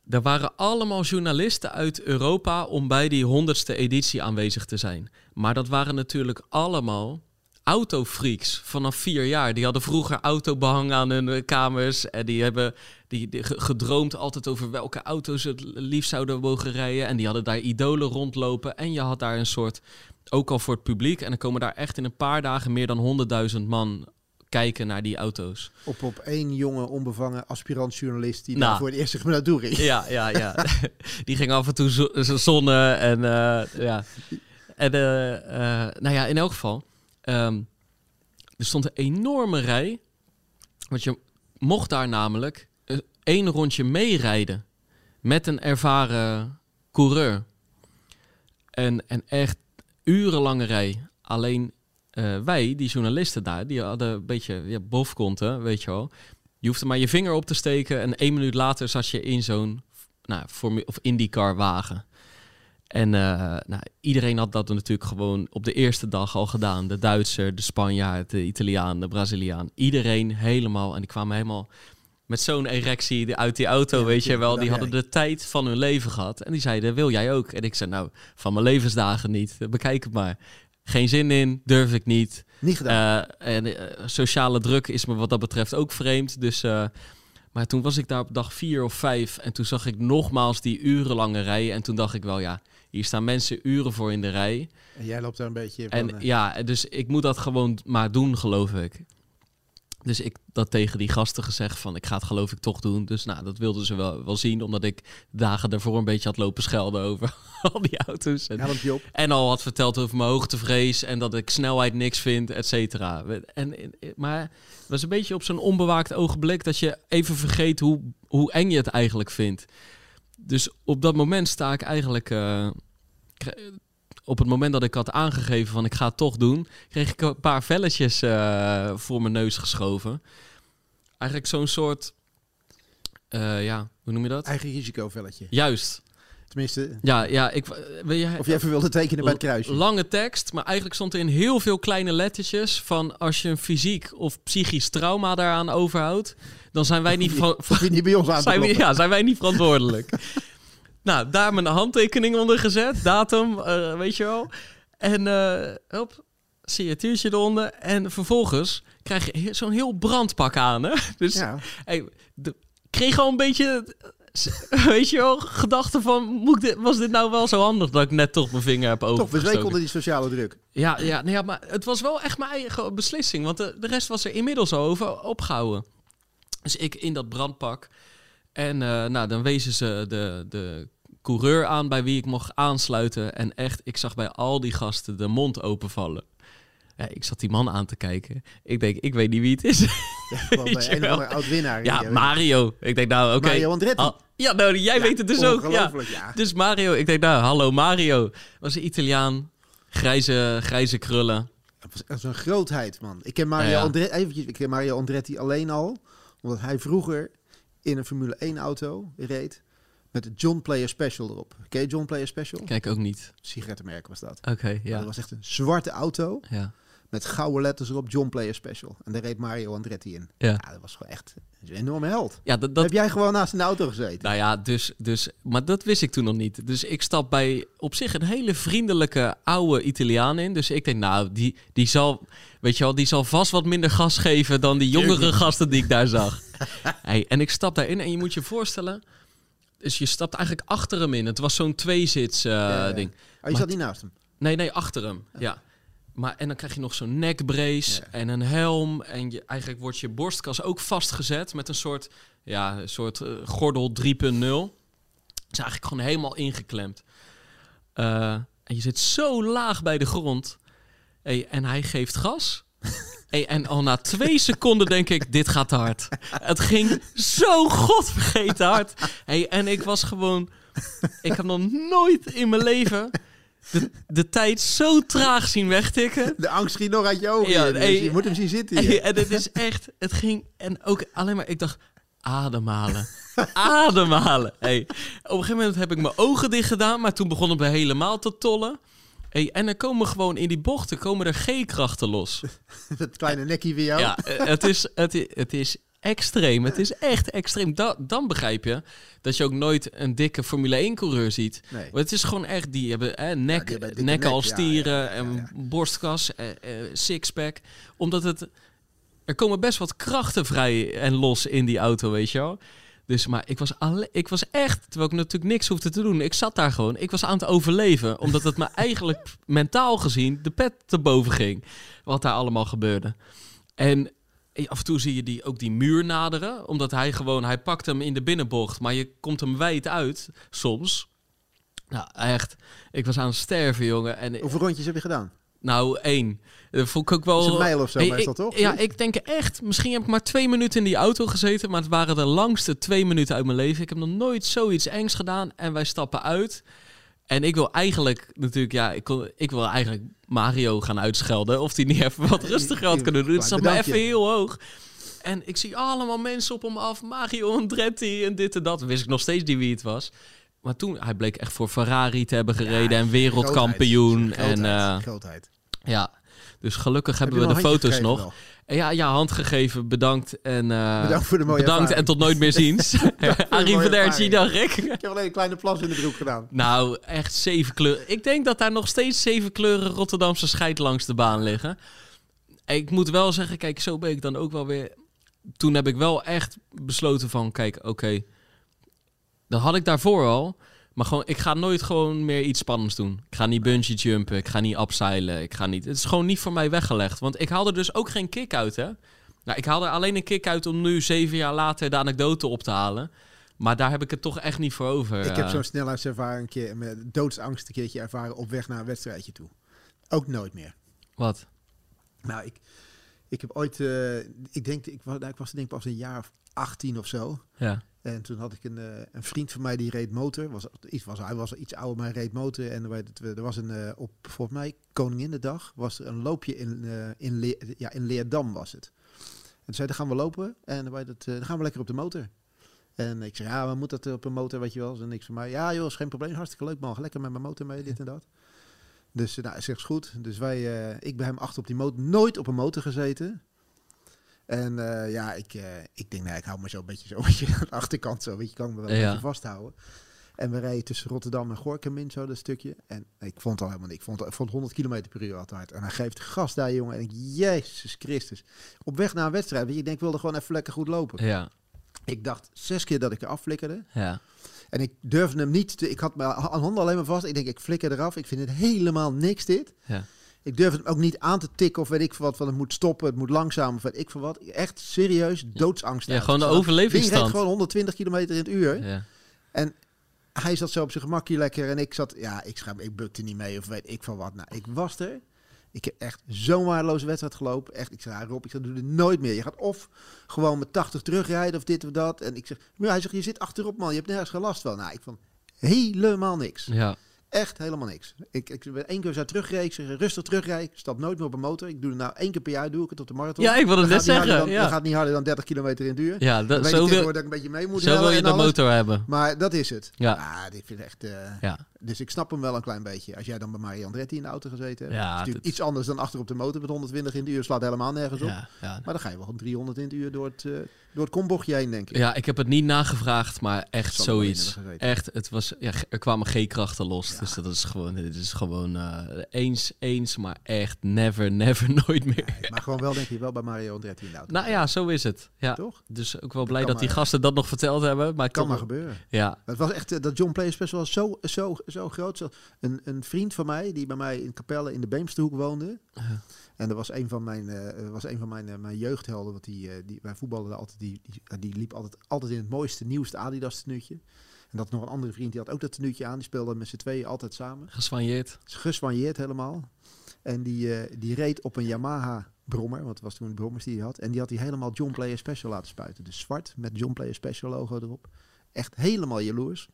Er waren allemaal journalisten uit Europa om bij die honderdste editie aanwezig te zijn. Maar dat waren natuurlijk allemaal autofreaks vanaf vier jaar. Die hadden vroeger autobehang aan hun kamers. En die hebben die, die ge- gedroomd altijd over welke auto's het liefst zouden mogen rijden. En die hadden daar idolen rondlopen. En je had daar een soort, ook al voor het publiek. En dan komen daar echt in een paar dagen meer dan 100.000 man kijken naar die auto's.
Op, op één jonge, onbevangen aspirant-journalist die
Nou.
daar voor het eerst zich naartoe ging.
Ja, ja, ja. *laughs* Die ging af en toe zo- zo- zonnen en eh, ja. En eh, eh, nou ja, in elk geval. Ehm, er stond een enorme rij. Want je mocht daar namelijk eh, één rondje meerijden met een ervaren coureur. En, en echt urenlange rij. Alleen eh, wij, die journalisten daar, die hadden een beetje ja, bofkonten, weet je wel. Je hoefde maar je vinger op te steken en één minuut later zat je in zo'n nou, of IndyCar wagen. En eh, nou, iedereen had dat natuurlijk gewoon op de eerste dag al gedaan. De Duitser, de Spanjaard, de Italiaan, de Braziliaan. Iedereen helemaal. En die kwamen helemaal met zo'n erectie uit die auto,
Ja,
weet je wel. Die
jij.
hadden de tijd van hun leven gehad. En die zeiden, wil jij ook? En ik zei, nou, van mijn levensdagen niet. Bekijk het maar. Geen zin in, durf ik niet.
Niet gedaan.
Eh, en eh, sociale druk is me wat dat betreft ook vreemd. Dus, maar toen was ik daar op dag vier of vijf. En toen zag ik nogmaals die urenlange rij. En toen dacht ik wel, ja, hier staan mensen uren voor in de rij.
en jij loopt daar een beetje.
En
eh,
ja, dus ik moet dat gewoon maar doen, geloof ik. Dus ik dat tegen die gasten gezegd van ik ga het geloof ik toch doen. Dus nou, dat wilden ze wel, wel zien, omdat ik dagen daarvoor een beetje had lopen schelden over *laughs* al die auto's. En, al had verteld over mijn hoogtevrees en dat ik snelheid niks vind, et cetera. En, maar het was een beetje op zo'n onbewaakt ogenblik dat je even vergeet hoe, hoe eng je het eigenlijk vindt. Dus op dat moment sta ik eigenlijk... eh, op het moment dat ik had aangegeven van ik ga het toch doen, kreeg ik een paar velletjes eh, voor mijn neus geschoven. Eigenlijk zo'n soort, eh, ja, hoe noem je dat?
Eigen risicovelletje.
Juist.
Tenminste,
Ja, ja, ik wil je,
of je even wilde tekenen bij het kruisje.
Lange tekst, maar eigenlijk stond er in heel veel kleine lettertjes van als je een fysiek of psychisch trauma daaraan overhoudt, dan zijn wij niet, *laughs* van,
niet bij ons aan *laughs*
zijn, we, ja, zijn wij niet verantwoordelijk. *laughs* nou, daar mijn handtekening onder gezet, datum, eh, weet je wel. En eh hop, signatuurtje eronder. En vervolgens krijg je zo'n heel brandpak aan, hè? *laughs* Dus
Ja.
hey, de, ik kreeg al een beetje, *laughs* weet je wel, gedachten van, moet ik dit, was dit nou wel zo handig dat ik net toch mijn vinger heb
Toch, we
overgestoken?
onder die sociale druk.
Ja, ja, nee, ja, maar het was wel echt mijn eigen beslissing. Want de, de rest was er inmiddels al over opgehouden. Dus ik in dat brandpak. En eh, nou, dan wezen ze de, de coureur aan bij wie ik mocht aansluiten. En echt, ik zag bij al die gasten de mond openvallen. Ja, ik zat die man aan te kijken. Ik denk, ik weet niet wie het is.
Ja, *laughs* een oud-winnaar.
ja,
Ja,
Mario. Ik denk, nou, oké.
Mario Andretti.
Ja, nou, jij weet het dus ook. Ja.
Ja.
Dus Mario, ik denk, nou, hallo Mario. Was een Italiaan. Grijze, grijze krullen.
Dat was echt zo'n grootheid, man. Ik ken Mario,
Ja, ja.
Andre- eventjes, ik ken Mario Andretti alleen al, omdat hij vroeger in een Formule 1 auto reed met de John Player Special erop. Ken je John Player Special?
Kijk ook niet.
Sigarettenmerk was dat.
Oké, ja.
Dat was echt een zwarte auto
Ja.
met gouden letters erop John Player Special. En daar reed Mario Andretti in.
Ja.
Ja, dat was gewoon echt een enorme held.
Ja, dat, dat,
Heb jij gewoon naast in de auto gezeten?
nou ja, dus, dus, maar dat wist ik toen nog niet. Dus ik stap bij op zich een hele vriendelijke oude Italiaan in. Dus ik denk, nou, die, die zal, weet je wel, die zal vast wat minder gas geven dan die jongere gasten die ik daar zag. *laughs* hey, en ik stap daarin en je moet je voorstellen, dus je stapt eigenlijk achter hem in. Het was zo'n tweezits eh
Ja, ja.
ding.
Oh, je
Maar
zat niet naast hem.
Nee, nee, achter hem. Ja. Maar, en dan krijg je nog zo'n nekbrace en een helm. En je, eigenlijk wordt je borstkas ook vastgezet met een soort, ja, een soort eh, gordel 3.0. is eigenlijk gewoon helemaal ingeklemd. Eh, en je zit zo laag bij de grond. Hey, en hij geeft gas. *laughs* Hey, en al na twee seconden denk ik, dit gaat hard. Het ging zo godvergeten hard. Hey, en ik was gewoon... Ik heb nog nooit in mijn leven de, de tijd zo traag zien wegtikken.
De angst schiet nog uit je ogen.
Ja,
dus
hey,
je moet hem zien zitten. Hier.
en het is echt, het ging, en ook alleen maar, ik dacht, ademhalen, ademhalen. Hey, op een gegeven moment heb ik mijn ogen dicht gedaan, maar toen begon het me helemaal te tollen. Hey, en dan komen gewoon in die bochten komen er G-krachten los. *laughs*
Dat kleine nekje weer jou.
Ja, eh, het is, het, het is extreem. Het is echt extreem. Da- dan begrijp je dat je ook nooit een dikke Formule 1-coureur ziet.
Nee.
Want het is gewoon echt, die hebben hè, nek,
die hebben dikke
nekken
nek,
als
ja,
stieren
ja, ja,
en
ja.
borstkas, eh, eh, sixpack. Omdat het, er komen best wat krachten vrij en los in die auto, weet je wel. Dus, maar ik was, alle, ik was echt, terwijl ik natuurlijk niks hoefde te doen. Ik zat daar gewoon, ik was aan het overleven. Omdat het me *laughs* eigenlijk mentaal gezien de pet te boven ging. Wat daar allemaal gebeurde. En af en toe zie je die, ook die muur naderen. Omdat hij gewoon, hij pakt hem in de binnenbocht. Maar je komt hem wijd uit, soms. Nou, echt. Ik was aan het sterven, jongen. En,
Hoeveel rondjes heb je gedaan?
Nou, één. Dat vond ik ook wel...
Dat is een mijl of zo
Hey,
meestal,
ik-
toch?
Ja, ik denk echt... Misschien heb ik maar twee minuten in die auto gezeten... maar het waren de langste twee minuten uit mijn leven. Ik heb nog nooit zoiets engs gedaan. En wij stappen uit. En ik wil eigenlijk natuurlijk... Ja, ik, kon, ik wil eigenlijk Mario gaan uitschelden... of die niet even wat rustiger had kunnen doen. Het zat me even heel hoog. En ik zie allemaal mensen op hem af. Mario Andretti en dit en dat. Wist ik nog steeds niet wie het was. Maar toen, hij bleek echt voor Ferrari te hebben gereden... en wereldkampioen.
Grootheid,
En eh,
grootheid.
Ja, dus gelukkig
Heb
hebben we de foto's nog.
wel?
Ja, ja, hand gegeven, bedankt en eh,
Bedankt voor de mooie
bedankt
ervaring.
en tot nooit meer *laughs* ziens. Arrivederci, dag ik.
Ik heb alleen een kleine plas in de broek gedaan.
Nou, echt zeven kleuren. Ik denk dat daar nog steeds zeven kleuren Rotterdamse scheid langs de baan liggen. Ik moet wel zeggen, kijk, zo ben ik dan ook wel weer... Toen heb ik wel echt besloten van, kijk, oké... dat had ik daarvoor al. Maar gewoon, ik ga nooit gewoon meer iets spannends doen. Ik ga niet bungee jumpen, ik ga niet abseilen, ik ga niet... Het is gewoon niet voor mij weggelegd. Want ik haal er dus ook geen kick uit, hè. Nou, ik haal er alleen een kick uit om nu zeven jaar later de anekdote op te halen. Maar daar heb ik het toch echt niet voor over.
Ik heb
eh.
zo'n snelheidservaring een keer met doodsangst een keertje ervaren op weg naar een wedstrijdje toe. Ook nooit meer.
Wat?
Nou, ik, ik heb ooit, eh, ik denk, ik was, nou, ik was denk ik pas een jaar of 18 of zo.
Ja.
En toen had ik een, eh, een vriend van mij die reed motor. Was, iets, was, hij was iets ouder, maar reed motor. En er, er was een, eh, op volgens mij Koninginnedag, was er een loopje in, eh, in, Le- ja, in Leerdam was het. En toen zei, dan gaan we lopen en dan, dan gaan we lekker op de motor. En ik zei, ja, we moeten dat op een motor, weet je wel. En niks van mij. Ja joh, is geen probleem, hartstikke leuk man. Lekker met mijn motor mee, dit en dat. Dus nou, hij zegt, is goed. Dus wij, ik bij hem achter op die motor, nooit op een motor gezeten. En eh, ja, ik, eh, ik denk, nou, ik hou me zo een beetje zo *laughs* aan de achterkant zo, weet je, kan me wel een
Ja.
beetje vasthouden. En we rijden tussen Rotterdam en Gorkum in, zo dat stukje. En ik vond het al helemaal niet. Ik vond, ik vond 100 km per uur altijd hard. En hij geeft gas daar, jongen. En ik, Jezus Christus. Op weg naar een wedstrijd, weet je, ik denk, ik wilde gewoon even lekker goed lopen.
Ja.
Ik dacht zes keer dat ik er afflikkerde.
Ja.
En ik durfde hem niet te... Ik had mijn handen alleen maar vast. Ik denk, ik flikker eraf. Ik vind het helemaal niks dit.
Ja.
Ik durf hem ook niet aan te tikken of weet ik veel wat. Van het moet stoppen, het moet langzaam of weet ik veel wat. Echt serieus doodsangst.
Ja, gewoon de
Ik
overlevingsstand.
Die reed gewoon 120 kilometer in het uur.
Ja.
Hij zat zo op zijn gemakje lekker en ik zat... Ja, ik, schaam, ik bukte niet mee of weet ik van wat. Nou, ik was er. Ik heb echt zo'n waardeloze wedstrijd gelopen. Echt, ik zei, ja, Rob, ik zeg, doe dit nooit meer. Je gaat of gewoon met 80 terugrijden of dit of dat. En ik zeg, maar hij zegt, je zit achterop man, je hebt nergens gelast van. Nou, ik vond helemaal niks.
ja.
Echt helemaal niks. Ik, ik ben één keer zo teruggereden. Ik zeg, rustig terugrijden. Ik stap nooit meer op een motor. Ik doe het nou één keer per jaar, doe ik het op de marathon.
Ja, ik wilde
Dan
net zeggen.
Dan,
Ja,
gaat niet harder dan 30 kilometer in het uur.
ja dat, zo,
ik
wil,
dat ik een beetje mee moet
zo wil je de
alles.
motor hebben.
Maar dat is het.
Ja.
Ah, ik vind echt... eh,
Ja.
dus ik snap hem wel een klein beetje. Als jij dan bij Mario Andretti in de auto gezeten hebt.
Ja,
is natuurlijk
dat-
iets anders dan achter op de motor met 120 in het uur. Slaat helemaal nergens op.
Ja, ja.
Maar dan ga je wel 300 in het uur door het, eh, door het kombochtje heen, denk ik.
ja, ik heb het niet nagevraagd, maar echt zoiets. Echt, het was, ja, er kwamen G-krachten los. Dus dat is gewoon, dit is gewoon eh, eens, eens, maar echt never, never, *laughs* nooit meer.
Nee, maar gewoon wel, denk je, wel bij Mario Andretti auto.
Nou ja, zo is het. Ja.
Toch?
Dus ook wel blij dat die gasten dat nog verteld hebben. Maar
Kan
toch-
maar gebeuren.
Ja,
Het was echt, eh, dat John Play Special was zo, zo, zo groot. Zo, een, een vriend van mij, die bij mij in Capelle in de Beemsterhoek woonde. En dat was een van mijn, eh, was een van mijn, eh, mijn jeugdhelden. Want die, eh, die, wij voetballen altijd, die, die, die liep altijd, altijd in het mooiste, nieuwste Adidas tenuutje. En dat nog een andere vriend, die had ook dat tenuutje aan. Die speelde met z'n tweeën altijd samen.
geswanjeerd.
Geswanjeerd helemaal. En die, die reed op een Yamaha brommer, want het was toen een brommers die hij had. En die had hij helemaal John Player Special laten spuiten. Dus zwart met John Player Special logo erop. Echt helemaal jaloers.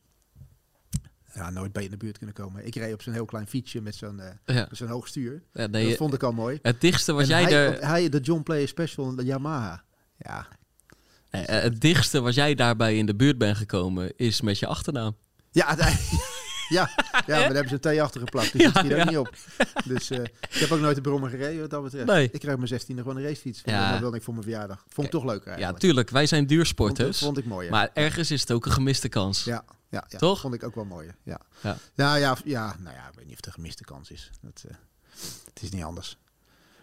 Ja, nooit bij in de buurt kunnen komen. Ik reed op zo'n heel klein fietsje met zo'n eh,
Ja.
zo'n hoog stuur.
Ja, nee,
dat vond ik al mooi.
het dichtste
En
jij
hij,
er,
hij, de John Player Special, de Yamaha. Ja,
eh, het dichtste wat jij daarbij in de buurt bent gekomen is met je achternaam.
ja, *laughs* Ja, ja maar daar hebben ze een thee achter geplakt. Dus
Ja,
dat schiet ook
ja.
niet op. Dus eh, ik heb ook nooit een brommer gereden wat dat betreft.
Nee.
Ik kreeg mijn 16e gewoon een racefiets.
Ja.
Dat wilde ik voor mijn verjaardag. Vond ik toch leuk
Ja,
eigenlijk.
tuurlijk. Wij zijn
vond,
duursporters.
vond ik mooi. ja.
Maar ergens is het ook een gemiste kans.
Ja, ja, ja.
Toch?
Vond ik ook wel mooi. Ja.
Ja.
Ja. Ja, ja, nou ja, ik weet niet of het een gemiste kans is. Dat, eh, het is niet anders.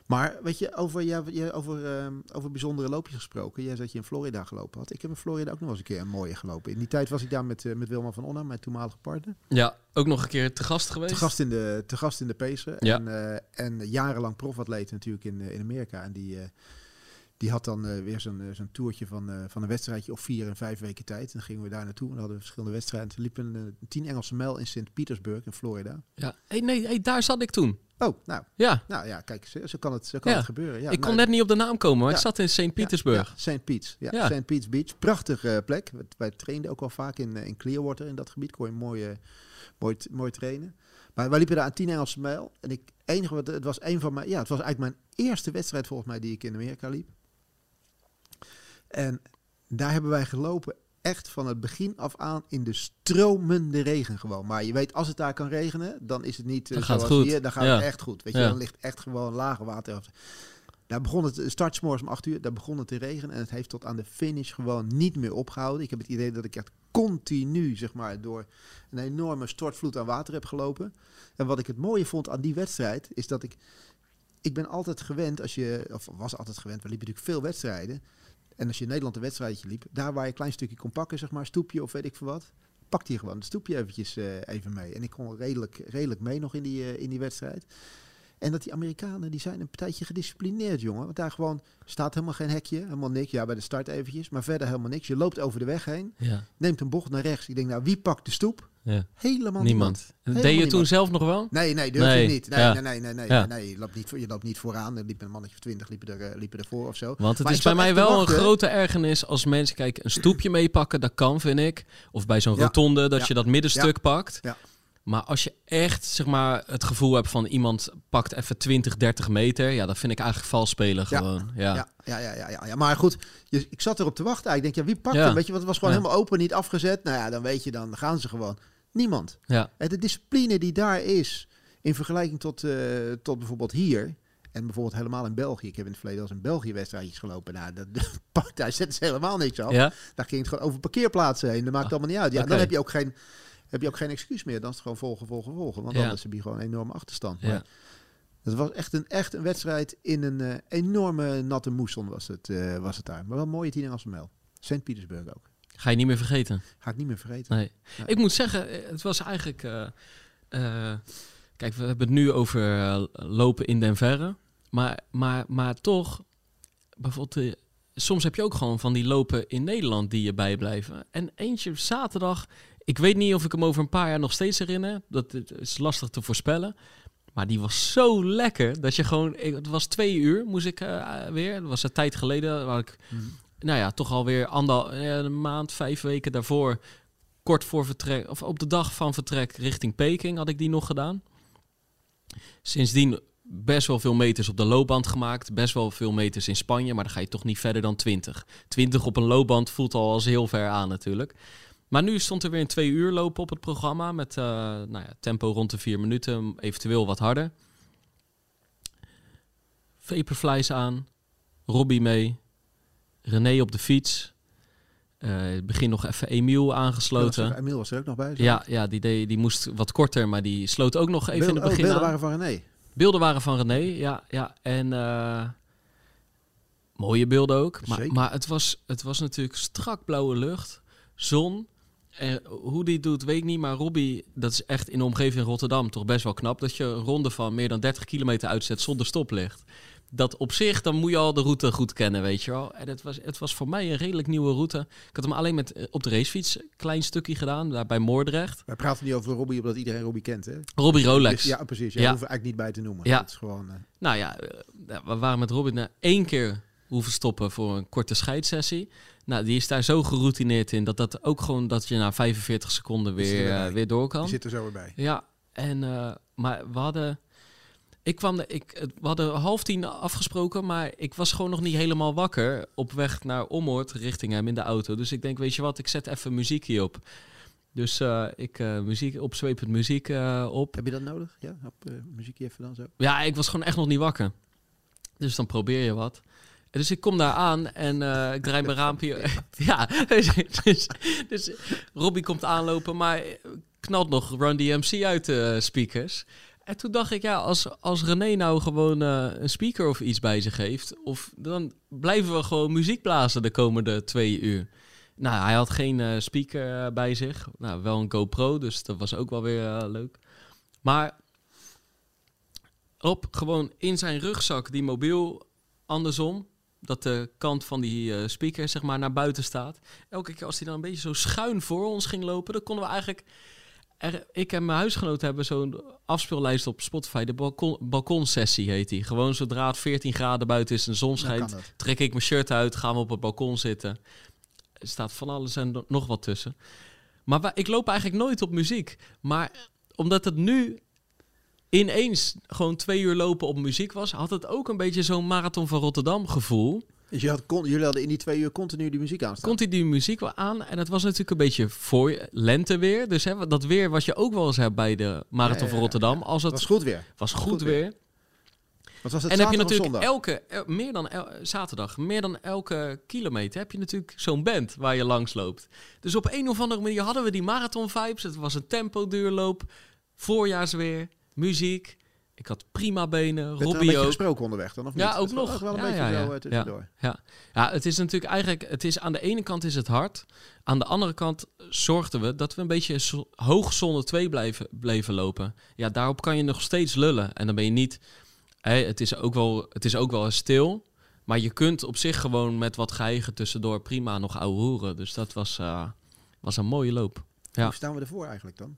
Maar weet je, over, ja, je- over, ehm, over bijzondere loopjes gesproken. Jij zei dat je in Florida gelopen had. Ik heb in Florida ook nog eens een keer een mooie gelopen. In die tijd was ik daar met, eh, met Wilma van Onna, mijn toenmalige partner.
Ja, ook nog een keer te gast geweest.
Te gast in de, te gast in de Pacer.
Ja.
En, eh, en jarenlang profatleet natuurlijk in, eh, in Amerika. En die, die had dan eh, weer zo'n eh, zo'n toertje van, eh, van een wedstrijdje of vier en vijf weken tijd. En dan gingen we daar naartoe. En dan hadden we verschillende wedstrijden. Toen liepen een tien Engelse mijl in St. Petersburg in Florida.
Ja. Hey, nee, hey, daar zat ik toen.
Oh, nou,
Ja,
nou ja, kijk, zo, zo kan het, zo kan
Ja.
het gebeuren. Ja,
ik kon
nou,
net niet op de naam komen, maar
Ja.
ik zat in St. Petersburg.
Ja, St. Pete's. Ja. St. Pete's Beach. Prachtige plek. Wij- Wij trainden ook wel vaak in, in Clearwater in dat gebied. Kon je mooi, mooi, mooi trainen. Maar wij liepen daar aan 10 Engelse mijl. En ik, enige wat, het was een van mijn, ja, het was eigenlijk mijn eerste wedstrijd volgens mij die ik in Amerika liep. En daar hebben wij gelopen echt van het begin af aan in de stromende regen gewoon. Maar je weet, als het daar kan regenen, dan is het niet eh,
Dan gaat het
zoals
goed.
hier. Dan gaat
Ja.
het echt goed. Weet je,
Ja.
dan ligt echt gewoon lage water. Daar begon het, start 's morgens om 8 uur, daar begon het te regenen. En het heeft tot aan de finish gewoon niet meer opgehouden. Ik heb het idee dat ik echt continu, zeg maar, door een enorme stortvloed aan water heb gelopen. En wat ik het mooie vond aan die wedstrijd, is dat ik... Ik ben altijd gewend, als je, of was altijd gewend, we liepen natuurlijk veel wedstrijden. En als je in Nederland een wedstrijdje liep, daar waar je een klein stukje kon pakken, zeg maar, stoepje of weet ik veel wat, pakte je gewoon het stoepje eventjes eh, even mee. En ik kon redelijk, redelijk mee nog in die, eh, in die wedstrijd. En dat die Amerikanen, die zijn een partijtje gedisciplineerd, jongen. Want daar gewoon staat helemaal geen hekje, helemaal niks. Ja, bij de start eventjes, maar verder helemaal niks. Je loopt over de weg heen,
Ja.
neemt een bocht naar rechts. Ik denk, nou, wie pakt de stoep?
ja.
Helemaal niemand.
Niemand.
Helemaal
Deed je toen zelf nog wel?
Nee, nee, durf
Nee,
je niet. Nee,
ja.
nee, nee, nee, nee,
Ja.
nee, je loopt niet, voor- je loopt niet vooraan. Er liep een mannetje of twintig liepen er, eh, liepen er voor of zo.
Want het
Maar
is bij mij wel een grote ergernis als mensen kijk, een stoepje meepakken, dat kan, vind ik. Of bij zo'n rotonde, dat je dat middenstuk pakt. Maar als je echt zeg maar, het gevoel hebt van iemand pakt even 20, 30 meter, ja, dat vind ik eigenlijk vals spelen
Ja.
gewoon. Ja.
Ja, ja, ja, ja, ja, ja. Maar goed, je, ik zat erop te wachten. Ik denk, ja, wie pakt
Ja.
hem? Weet je, want het was gewoon
Ja.
helemaal open, niet afgezet. Nou ja, dan weet je, dan gaan ze gewoon. Niemand.
Ja.
En de discipline die daar is, in vergelijking tot, eh, tot bijvoorbeeld hier... En bijvoorbeeld helemaal in België. Ik heb in het verleden als in België wedstrijdjes gelopen. Nou, dat, *laughs* daar zetten ze helemaal niks af.
Ja?
Daar ging het gewoon over parkeerplaatsen heen. Dat maakt
Ah,
allemaal niet uit. Ja, dan heb je ook geen, heb je ook geen excuus meer. Dan is het gewoon volgen, volgen, volgen. Want anders heb je gewoon een enorme achterstand.
Ja.
Maar het was echt een, echt een wedstrijd in een eh, enorme natte moesson was het, eh, was het daar. Maar wel een mooie tien Engelse mijl. St. Petersburg ook.
Ga je niet meer vergeten.
Ga ik niet meer vergeten.
Nee.
Nee.
Ik moet zeggen, eh, het was eigenlijk. kijk, we hebben het nu over lopen in den verre. Maar, maar, maar toch, bijvoorbeeld, soms heb je ook gewoon van die lopen in Nederland die je bijblijven. En eentje zaterdag, ik weet niet of ik hem over een paar jaar nog steeds herinner. Dat is lastig te voorspellen. Maar die was zo lekker dat je gewoon. Het was twee uur, moest ik eh, weer. Dat was een tijd geleden. Waar ik,
Mhm.
nou ja, toch alweer ander, eh, een maand, vijf weken daarvoor. Kort voor vertrek, of op de dag van vertrek richting Peking had ik die nog gedaan. Sindsdien best wel veel meters op de loopband gemaakt. Best wel veel meters in Spanje, maar dan ga je toch niet verder dan 20. 20 op een loopband voelt al als heel ver aan natuurlijk. Maar nu stond er weer een twee uur lopen op het programma. Met eh, nou ja, tempo rond de vier minuten, eventueel wat harder. Vaporflies aan. Robbie mee. René op de fiets. Het begin nog even Emiel aangesloten.
Emiel was er ook nog bij. zo.
Ja, ja die, deed, die moest wat korter, maar die sloot ook nog even in
Beelden-
het
oh,
begin
beelden
aan.
waren van René.
Beelden waren van René, ja. ja. En eh, mooie beelden ook. Maar, maar het, was, het was natuurlijk strak blauwe lucht, zon. En hoe die doet, weet ik niet. Maar Robbie, dat is echt in de omgeving Rotterdam toch best wel knap. Dat je een ronde van meer dan 30 kilometer uitzet zonder stoplicht. Dat op zich, dan moet je al de route goed kennen, weet je wel. En het was, het was voor mij een redelijk nieuwe route. Ik had hem alleen met, eh, op de racefiets een klein stukje gedaan, daar bij Moordrecht.
Wij praten niet over Robbie, omdat iedereen Robbie kent, hè?
Robbie Rolex.
Ja, precies. Ja,
Ja.
we eigenlijk niet bij te noemen.
Ja.
Dat is gewoon... eh,
Nou ja, eh, ja, we waren met Robin na één keer hoeven stoppen voor een korte scheidsessie. Nou, die is daar zo geroutineerd in dat dat ook gewoon dat je na 45 seconden weer, eh, weer door kan.
die zit er zo weer bij.
Ja, en eh, maar we hadden. Ik kwam de, ik, het- we hadden half tien afgesproken, maar ik was gewoon nog niet helemaal wakker op weg naar Ommoord richting hem in de auto. Dus ik denk, weet je wat, ik zet even muziek hier op. Dus eh, ik uh, muziek, opzwepend muziek uh, op.
Heb je dat nodig? Ja, op muziekje even dan zo?
Ja, ik was gewoon echt nog niet wakker. Dus dan probeer je wat. Dus ik kom daar aan en ik draai mijn raampje. *laughs* ja, dus, dus, dus, Robbie komt aanlopen, maar knalt nog Run DMC uit de speakers. En toen dacht ik, ja, als, als René nou gewoon een speaker of iets bij zich heeft, of dan blijven we gewoon muziek blazen de komende twee uur. Nou, hij had geen uh, speaker bij zich. Nou, wel een GoPro, dus dat was ook wel weer uh, leuk. Maar op gewoon in zijn rugzak die mobiel andersom, dat de kant van die speaker zeg maar naar buiten staat. Elke keer als hij dan een beetje zo schuin voor ons ging lopen, dan konden we eigenlijk... Er, ik en mijn huisgenoot hebben zo'n afspeellijst op Spotify. De balkon, balkonsessie heet die. Gewoon zodra het 14 graden buiten is en de zon schijnt, trek ik mijn shirt uit, gaan we op het balkon zitten. Er staat van alles en nog wat tussen. Maar ik loop eigenlijk nooit op muziek. Maar omdat het nu ineens gewoon twee uur lopen op muziek was, had het ook een beetje zo'n marathon van Rotterdam gevoel.
Dus je had, jullie hadden in die twee uur continu die muziek aanstaan?
Continu die muziek wel aan. En het was natuurlijk een beetje voor lenteweer. Dus hè, dat weer wat je ook wel eens hebt bij de marathon ja, van Rotterdam. Als het
was goed weer.
Was goed, goed weer. weer.
Wat was het
en heb je natuurlijk elke, meer dan zaterdag, meer dan elke kilometer heb je natuurlijk zo'n band waar je langs loopt. Dus op een of andere manier hadden we die marathon vibes. Het was een tempo duurloop, voorjaarsweer, muziek. Ik had prima benen, Robbie ook.
Een gesproken onderweg dan, of niet?
Ja, ook nog.
wel een
ja,
beetje
ja,
ja. tussendoor.
Ja, ja. het is natuurlijk eigenlijk... Het is, aan de ene kant is het hard. Aan de andere kant zorgden we dat we een beetje hoog zone 2 blijven, bleven lopen. Ja, daarop kan je nog steeds lullen. En dan ben je niet het, is ook wel, het is ook wel stil. Maar je kunt op zich gewoon met wat geëigen tussendoor prima nog ouwe hoeren. Dus dat was, uh, was een mooie loop. Ja.
Hoe staan we ervoor eigenlijk dan?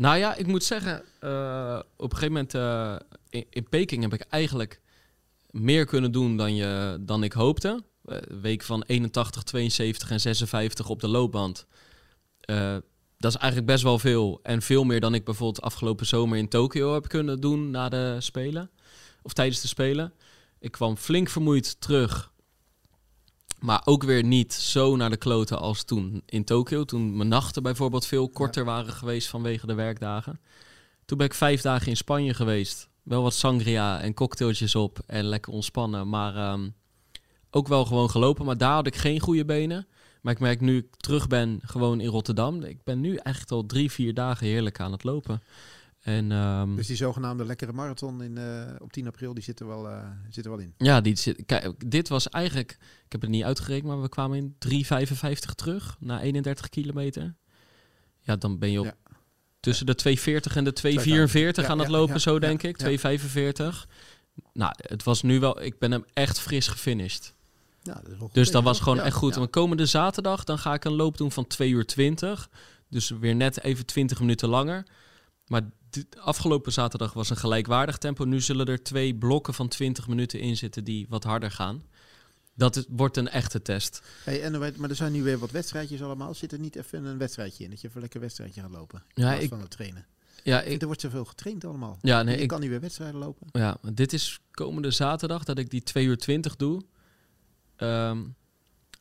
Nou ja, ik moet zeggen, uh, op een gegeven moment uh, in, in, Peking heb ik eigenlijk meer kunnen doen dan, je, dan ik hoopte. week van 81, 72 en 56 op de loopband. dat is eigenlijk best wel veel. En veel meer dan ik bijvoorbeeld afgelopen zomer in Tokio heb kunnen doen na de Spelen of tijdens de Spelen. Ik kwam flink vermoeid terug. Maar ook weer niet zo naar de kloten als toen in Tokio. Toen mijn nachten bijvoorbeeld veel korter waren geweest vanwege de werkdagen. Toen ben ik vijf dagen in Spanje geweest. Wel wat sangria en cocktailtjes op en lekker ontspannen. Maar ehm, ook wel gewoon gelopen. Maar daar had ik geen goede benen. Maar ik merk nu ik terug ben gewoon in Rotterdam. Ik ben nu echt al drie, vier dagen heerlijk aan het lopen. En, um,
dus die zogenaamde lekkere marathon in, uh, op 10 april, die zit er wel, uh, zit er wel in?
Ja, die zit, kijk, dit was eigenlijk, ik heb het niet uitgerekend, maar we kwamen in 3,55 terug na 31 kilometer. Ja, dan ben je op ja. tussen de 2,40 en de 2,44 aan het lopen, zo denk ik. 2,45. Nou, het was nu wel, ik ben hem echt fris gefinished. Ja, dat dus dat was gewoon echt goed. En komende zaterdag, dan ga ik een loop doen van 2 uur 20. Dus weer net even 20 minuten langer. Maar afgelopen zaterdag was een gelijkwaardig tempo. Nu zullen er twee blokken van 20 minuten in zitten die wat harder gaan. Dat wordt een echte test.
Hey, en, maar er zijn nu weer wat wedstrijdjes allemaal. Zit er niet even een wedstrijdje in? Dat je even lekker wedstrijdje gaat lopen?
Ja, ik,
van het trainen.
Ja,
ik, er wordt zoveel getraind allemaal.
Ja, nee,
je
ik
kan niet weer wedstrijden lopen.
Ja, dit is komende zaterdag dat ik die 2 uur 20 doe. Um,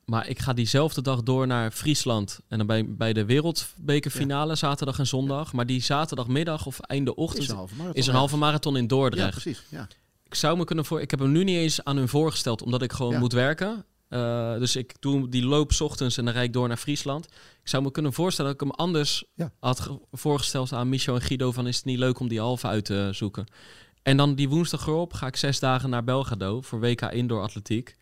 maar ik ga diezelfde dag door naar Friesland. En dan bij, bij de wereldbekerfinale, zaterdag en zondag. Maar die zaterdagmiddag of einde ochtend is een halve marathon, is een halve marathon in Dordrecht.
Ja, precies. Ja.
Ik zou me kunnen voor. Ik heb hem nu niet eens aan hun voorgesteld, omdat ik gewoon moet werken. Uh, dus ik doe die loop s ochtends en dan rijd ik door naar Friesland. Ik zou me kunnen voorstellen dat ik hem anders had voorgesteld aan Michel en Guido van is het niet leuk om die halve uit te zoeken. En dan die woensdag erop ga ik zes dagen naar Belgrado voor WK Indoor Atletiek.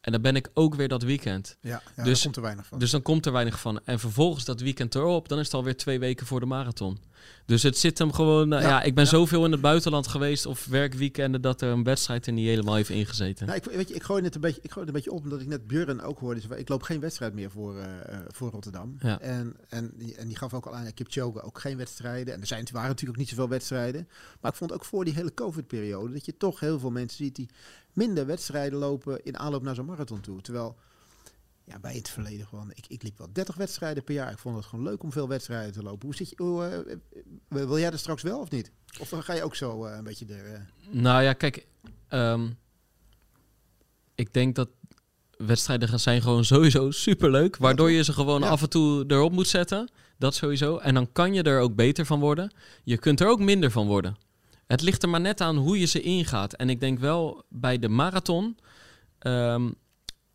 En dan ben ik ook weer dat weekend.
Ja, ja
dus,
komt er weinig van.
Dus dan komt er weinig van. En vervolgens dat weekend erop, dan is het alweer twee weken voor de marathon. Dus het zit hem gewoon... Uh, ja, ik ben zoveel in het buitenland geweest of werkweekenden... dat er een wedstrijd er niet helemaal heeft ingezeten.
Nou, ik, weet je, ik gooi het een beetje, ik gooi het een beetje op... omdat ik net Björn ook hoorde. ik loop geen wedstrijd meer voor, uh, voor Rotterdam.
Ja.
En, en, die, en die gaf ook al aan... Kipchoge ook geen wedstrijden. En er zijn, waren natuurlijk ook niet zoveel wedstrijden. Maar ik vond ook voor die hele COVID-periode... dat je toch heel veel mensen ziet die minder wedstrijden lopen in aanloop naar zo'n marathon toe. Terwijl ja, bij het verleden gewoon, ik, ik liep wel 30 wedstrijden per jaar. Ik vond het gewoon leuk om veel wedstrijden te lopen. Hoe zit je, hoe, uh, wil jij er straks wel of niet? Of ga je ook zo uh, een beetje er...
Uh... Nou ja, kijk, um, ik denk dat wedstrijden zijn gewoon sowieso superleuk. Waardoor je ze gewoon af en toe erop moet zetten. Dat sowieso. En dan kan je er ook beter van worden. Je kunt er ook minder van worden. Het ligt er maar net aan hoe je ze ingaat. En ik denk wel bij de marathon. ehm,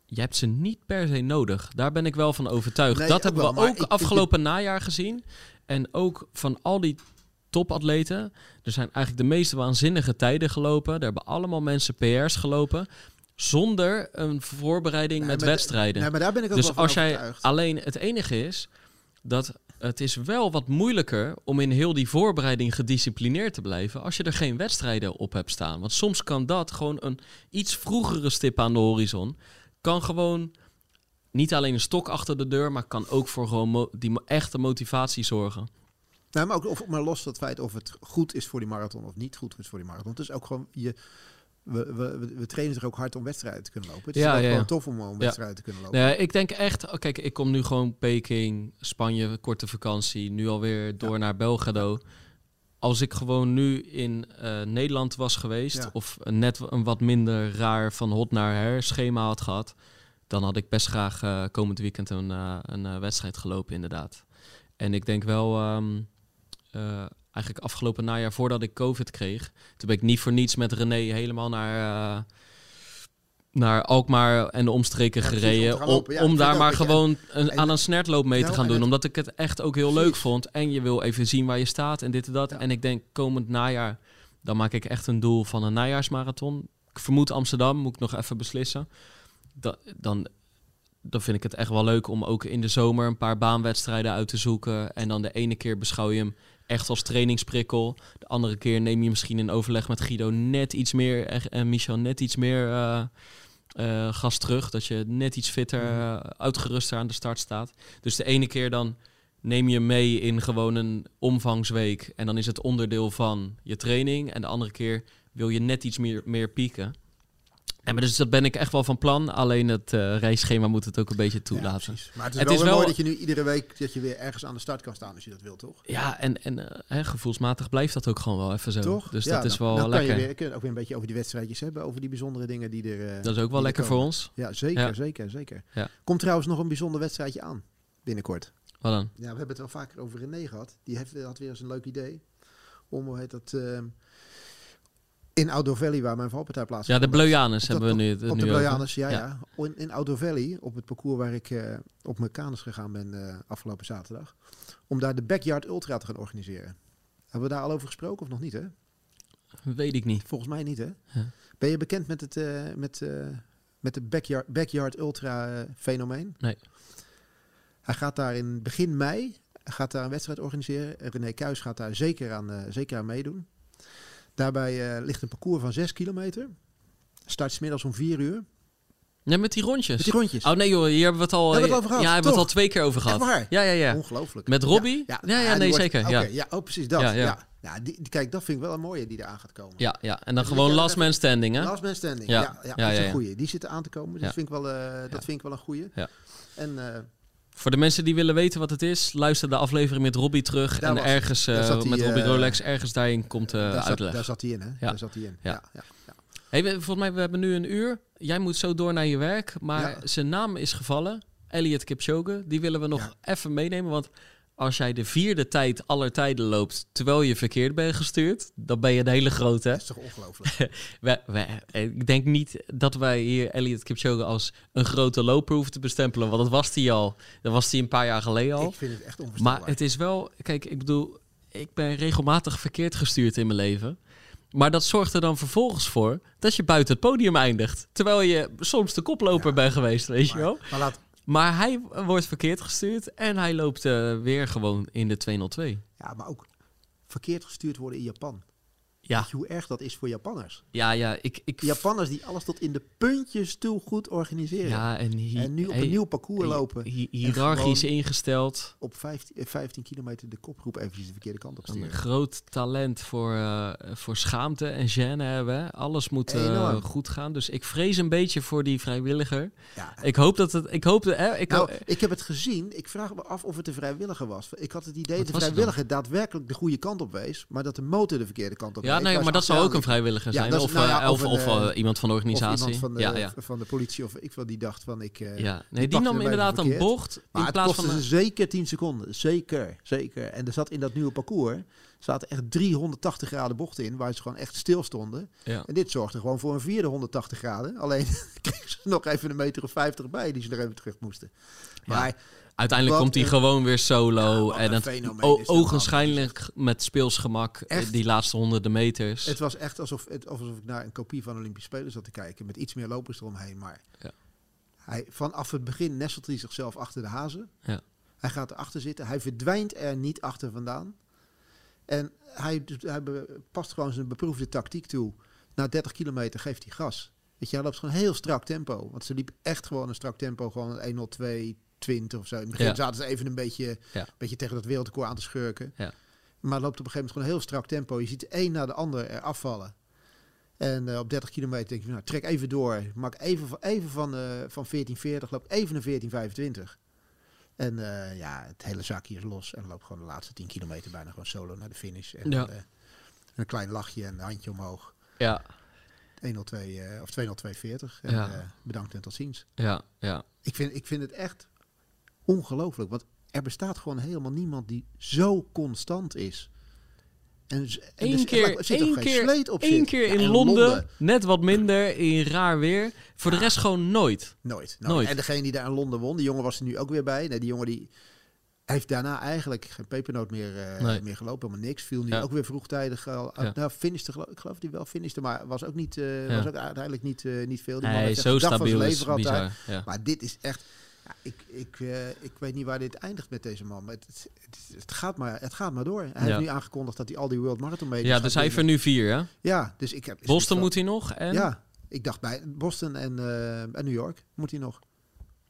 je hebt ze niet per se nodig. Daar ben ik wel van overtuigd.
Nee,
dat hebben
wel,
we ook
ik- ik-
afgelopen najaar gezien. En ook van al die topatleten. Er zijn eigenlijk de meest waanzinnige tijden gelopen. Er hebben allemaal mensen PR's gelopen. Zonder een voorbereiding
Nee,
met wedstrijden.
Nee, maar daar ben ik ook
Dus
wel van
als jij
overtuigd.
alleen het enige is dat het is wel wat moeilijker om in heel die voorbereiding gedisciplineerd te blijven als je er geen wedstrijden op hebt staan. Want soms kan dat gewoon een iets vroegere stip aan de horizon kan gewoon niet alleen een stok achter de deur, maar kan ook voor gewoon mo- die mo- echte motivatie zorgen.
Nee, maar ook of, maar los het feit of het goed is voor die marathon of niet goed is voor die marathon. Het is ook gewoon je. We, we, we- trainen er ook hard om wedstrijden te kunnen lopen. Het is
Ja,
ook
ja, ja.
gewoon tof om om wedstrijden te kunnen lopen.
Nee, ik denk echt, oh, kijk, ik kom nu gewoon Peking, Spanje, korte vakantie, nu alweer door naar Belgrado. Als ik gewoon nu in eh, Nederland was geweest,
Ja.
of net een wat minder raar van hot naar her schema had gehad, dan had ik best graag eh, komend weekend een, eh, een wedstrijd gelopen, inderdaad. En ik denk wel, ehm, eh, eigenlijk afgelopen najaar, voordat ik COVID kreeg, toen ben ik niet voor niets met René helemaal naar, naar Alkmaar en de omstreken
Ja,
gereden. Om.
Ja,
om daar maar gewoon een,
en-
aan een snertloop mee te
Nou,
gaan
en
doen.
het-
Omdat ik het echt ook heel leuk vond. En je wil even zien waar je staat en dit en dat.
Ja.
En ik denk komend najaar, dan maak ik echt een doel van een najaarsmarathon. Ik vermoed Amsterdam, moet ik nog even beslissen. Da- dan, dan vind ik het echt wel leuk om ook in de zomer een paar baanwedstrijden uit te zoeken. En dan de ene keer beschouw je hem echt als trainingsprikkel. De andere keer neem je misschien in overleg met Guido net iets meer en, en Michel net iets meer eh, eh, gas terug. Dat je net iets fitter, eh, uitgeruster aan de start staat. Dus de ene keer dan neem je mee in gewoon een omvangsweek. En dan is het onderdeel van je training. En de andere keer wil je net iets meer, meer pieken. En maar dus dat ben ik echt wel van plan. Alleen het reisschema moet het ook een beetje
Ja,
toelaten.
precies. Maar het is
Het
wel,
is
weer
wel-
mooi dat je nu iedere week dat je weer ergens aan de start kan staan als je dat wil, toch?
Ja, en, en eh, hè, gevoelsmatig blijft dat ook gewoon wel even zo.
Toch?
Dus
Ja,
dat is wel
dan
lekker.
Kan je weer, kun je ook weer een beetje over die wedstrijdjes hebben, over die bijzondere dingen die er. eh,
Dat is ook wel
er
lekker voor ons.
Ja, zeker,
Ja.
zeker, zeker.
Ja.
Komt trouwens nog een bijzonder wedstrijdje aan binnenkort.
Wat dan?
Ja, we hebben het wel vaker over René gehad. Die heeft, had weer eens een leuk idee. Om, hoe heet dat, ehm, in Outdoor Valley, waar mijn valpartij
Ja,
plaatsvindt.
de
Op dat-
Bleujanus hebben we nu,
Op
nu
de. Bleujanus, ja,
Ja.
ja. In, in Outdoor Valley, op het parcours waar ik eh, op mijn kanus gegaan ben eh, afgelopen zaterdag. Om daar de Backyard Ultra te gaan organiseren. Hebben we daar al over gesproken of nog niet, hè?
Weet ik niet.
Volgens mij niet, hè?
Ja.
Ben je bekend met het, eh, met, met de Backyard, backyard Ultra fenomeen?
Nee.
Hij gaat daar in begin mei gaat daar een wedstrijd organiseren. René Kuijs gaat daar zeker aan, zeker aan meedoen. Daarbij eh, ligt een parcours van 6 kilometer. Start 's middags om 4 uur.
Ja, met die rondjes.
Met die rondjes.
Oh nee joh, hier hebben we het al,
Hebben we het over gehad,
ja, hebben we het al twee keer over gehad.
Waar?
Ja, ja, ja.
Ongelooflijk.
Met Robbie? Ja, ja, nee,
wordt-
zeker, ja.
ja. oh, precies dat.
Ja,
Ja, die, kijk, dat vind ik wel een mooie die eraan gaat komen.
Ja, ja. En dan
Dus
gewoon last man standing, hè?
Last man standing.
Ja.
Ja, dat is een goeie. Die zitten aan te komen. Dus vind ik wel, eh, dat vind ik wel een goeie.
Ja.
En eh,
Voor de mensen die willen weten wat het is, luister de aflevering met Robbie terug.
Daar
en
was-
ergens eh,
zat
met Robbie
eh,
Rolex, ergens daarin komt eh
daar, zat,
uitleg.
daar zat hij in, hè? Daar zat hij in.
Ja.
Ja. Ja, ja.
Hey, we- volgens mij, we hebben nu een uur. Jij moet zo door naar je werk. Maar
Ja.
zijn naam is gevallen. Elliot Kipchoge. Die willen we nog
Ja.
even meenemen. Want als jij de vierde tijd aller tijden loopt... terwijl je verkeerd bent gestuurd... dan ben je een hele grote.
Dat is toch ongelooflijk. *laughs*
We, ik denk niet dat wij hier Elliot Kipchoge als een grote loper hoeven te bestempelen. Want dat was hij al. Dat was hij een paar jaar geleden al.
ik vind het echt.
Maar het is wel, kijk, ik bedoel, ik ben regelmatig verkeerd gestuurd in mijn leven. Maar dat zorgt er dan vervolgens voor dat je buiten het podium eindigt. Terwijl je soms de koploper
Ja.
bent geweest, weet je wel.
maar laat,
Maar hij wordt verkeerd gestuurd en hij loopt eh, weer gewoon in de 202.
ja, maar ook verkeerd gestuurd worden in Japan.
Ja,
hoe erg dat is voor Japanners?
ja, ja. Ik, ik,
Japanners die alles tot in de puntjes toe goed organiseren.
ja, en, hi-
en nu op
hey,
een nieuw parcours lopen.
hi- hiërarchisch ingesteld.
Op 15, eh, 15 kilometer de kopgroep eventjes de verkeerde kant op
Een
sturen.
groot talent voor, eh, voor schaamte en gêne hebben. Alles moet eh, goed gaan. Dus ik vrees een beetje voor die vrijwilliger.
Ja.
Ik hoop dat het. Ik hoop dat. Hè, ik
Nou,
ho-
ik heb het gezien. Ik vraag me af of het een vrijwilliger was. Ik had het idee
Wat
dat de vrijwilliger daadwerkelijk de goede kant op wees, maar dat de motor de verkeerde kant op
ja, Ja, nee, maar dat zou ook een vrijwilliger zijn.
dat is-
of,
nou ja,
eh, of,
of
of,
een,
eh, iemand van de
Of
organisatie.
iemand van de,
ja, ja.
van de politie of ik wel die dacht van ik... eh,
ja. Nee, die, nam inderdaad een bocht
Maar
in
het
plaats
kostte
van... een-
zeker 10 seconden. Zeker, zeker. En er zat in dat nieuwe parcours zaten echt 380 graden bochten in, waar ze gewoon echt stil stonden.
Ja.
En dit zorgde gewoon voor een vierde 180 graden. Alleen *laughs* kregen ze nog even een meter of 50 bij, die ze er even terug moesten. Maar
Uiteindelijk
Wat
komt hij
een-
gewoon weer
Ja,
solo.
wat
en
een
het
dat
ogenschijnlijk met speelsgemak eh,
Echt?
die laatste honderden meters.
het was echt alsof, het, alsof ik naar een kopie van Olympische Spelen zat te kijken. Met iets meer lopers eromheen. Maar
Ja.
hij, vanaf het begin nestelt hij zichzelf achter de hazen.
Ja.
Hij gaat erachter zitten. Hij verdwijnt er niet achter vandaan. En hij, hij past gewoon zijn beproefde tactiek toe. Na 30 kilometer geeft hij gas. Weet je, hij loopt gewoon heel strak tempo. Want ze liep echt gewoon een strak tempo. Gewoon 102, 20 of zo. In het begin
Ja.
zaten ze even een beetje,
Ja.
beetje tegen dat wereldrecord aan te schurken.
Ja.
Maar loopt op een gegeven moment gewoon een heel strak tempo. Je ziet de een na de ander er afvallen. En eh, op 30 kilometer denk je, nou, trek even door. Maak even, van- even van, eh van 1440, loop even naar 1425. En eh, ja, het hele zakje is los. En loopt gewoon de laatste 10 kilometer bijna gewoon solo naar de finish. En
Ja.
een klein lachje en een handje omhoog.
Ja,
102 eh, of 20240. En
Ja.
bedankt en tot ziens.
ja, ja.
Ik vind, ik vind het echt ongelooflijk. Want er bestaat gewoon helemaal niemand die zo constant is. En, en
Eén
zit-
keer,
er zit
één keer,
sleet op
één keer
Ja,
in
en
Londen, net wat minder, in raar weer. Voor de rest gewoon nooit.
Nooit, nooit.
Nooit.
En degene die daar in Londen won, die jongen was er nu ook weer bij. Nee, die jongen die heeft daarna eigenlijk geen pepernoot meer, eh,
Nee.
meer gelopen. Helemaal niks. Viel nu
Ja.
ook weer vroegtijdig al.
Ja.
Nou, finishte, geloof, ik geloof die wel finishte, maar was ook, niet, eh, was ook uiteindelijk niet, eh, niet veel. Die man
Nee,
heeft
zo stabiel is bizar.
Maar dit is echt... Ja, ik, ik, eh, ik weet niet waar dit eindigt met deze man. Maar het, het, gaat, maar, het gaat maar door. Hij
Ja.
heeft nu aangekondigd dat hij al die World Marathon mee
ja, dus hij heeft er nu vier, hè?
Ja, dus ik heb...
Boston
ik-
moet hij nog. En?
Ja, ik dacht bij Boston en, eh, en New York moet hij nog.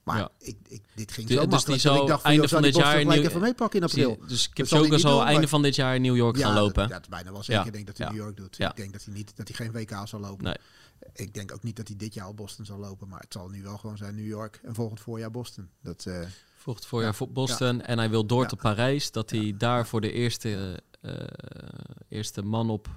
Maar
Ja.
ik, ik, dit ging
Die-
zo
dus
makkelijk.
die
dat ik dacht
einde
joh,
van dit jaar
gelijk even meepakken in april.
Dus
hij
Kipchoge
niet
zal
doen,
einde van dit jaar in New York gaan
dat-
lopen.
Dat, is bijna wel zeker.
Ja.
Ik denk dat hij. New York doet. Ik denk dat hij, niet, dat hij geen WK zal lopen.
Nee.
Ik denk ook niet dat hij dit jaar al Boston zal lopen. Maar het zal nu wel gewoon zijn New York en volgend voorjaar Boston. Dat, eh,
Volgend voorjaar
Ja.
voor Boston. En hij wil door
Ja.
te Parijs. Dat hij daar voor de eerste, eh, eerste man op...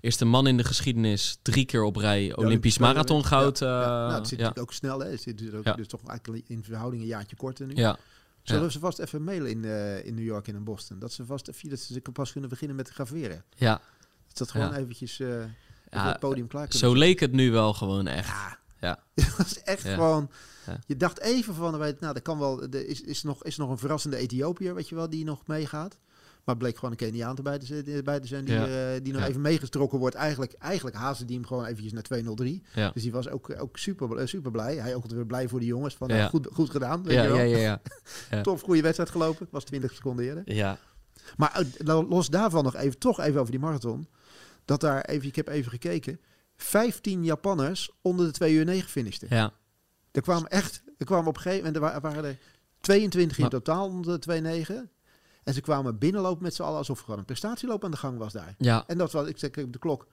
Eerste man in de geschiedenis drie keer op rij Olympisch marathon goud. Eh,
Nou, het zit ook snel. Hè. Het zit dus, ook, dus toch eigenlijk in verhouding een jaartje korter nu.
ja.
Zullen
Ja.
we ze vast even mailen in, eh, in New York en in Boston? Dat ze vast even, dat ze pas kunnen beginnen met graveren.
ja.
Dat dat gewoon
Ja.
eventjes eh even
Ja,
het podium klaar kunnen
Zo
zetten.
leek het nu wel gewoon echt.
Ja.
Ja. *laughs*
dat is echt gewoon... Je dacht even van, nou, dat kan wel... Er is, is, nog, is nog een verrassende Ethiopiër, weet je wel, die nog meegaat. Maar bleek gewoon een Keniaan erbij te, erbij te zijn die,
Ja.
eh, die nog
Ja.
even meegetrokken wordt. Eigenlijk, eigenlijk hazen die hem gewoon eventjes naar 203.
Ja.
Dus die was ook, ook super, eh, super blij. Hij ook weer blij voor de jongens. Van,
Ja.
nou, goed, goed gedaan, weet
Ja,
je wel.
ja, ja, ja. *laughs*
Tof, goede wedstrijd gelopen. Was 20 seconden eerder.
ja.
Maar eh, los daarvan nog even, toch even over die marathon. Dat daar even, ik heb even gekeken. 15 Japanners onder de 2 uur 9 finishten.
ja.
Er kwamen echt, er kwamen op een gegeven moment, er wa- waren er 22 in totaal onder de 2 9. En ze kwamen binnenlopen met z'n allen alsof er gewoon een prestatieloop aan de gang was daar.
ja.
En dat was, ik zeg op de klok,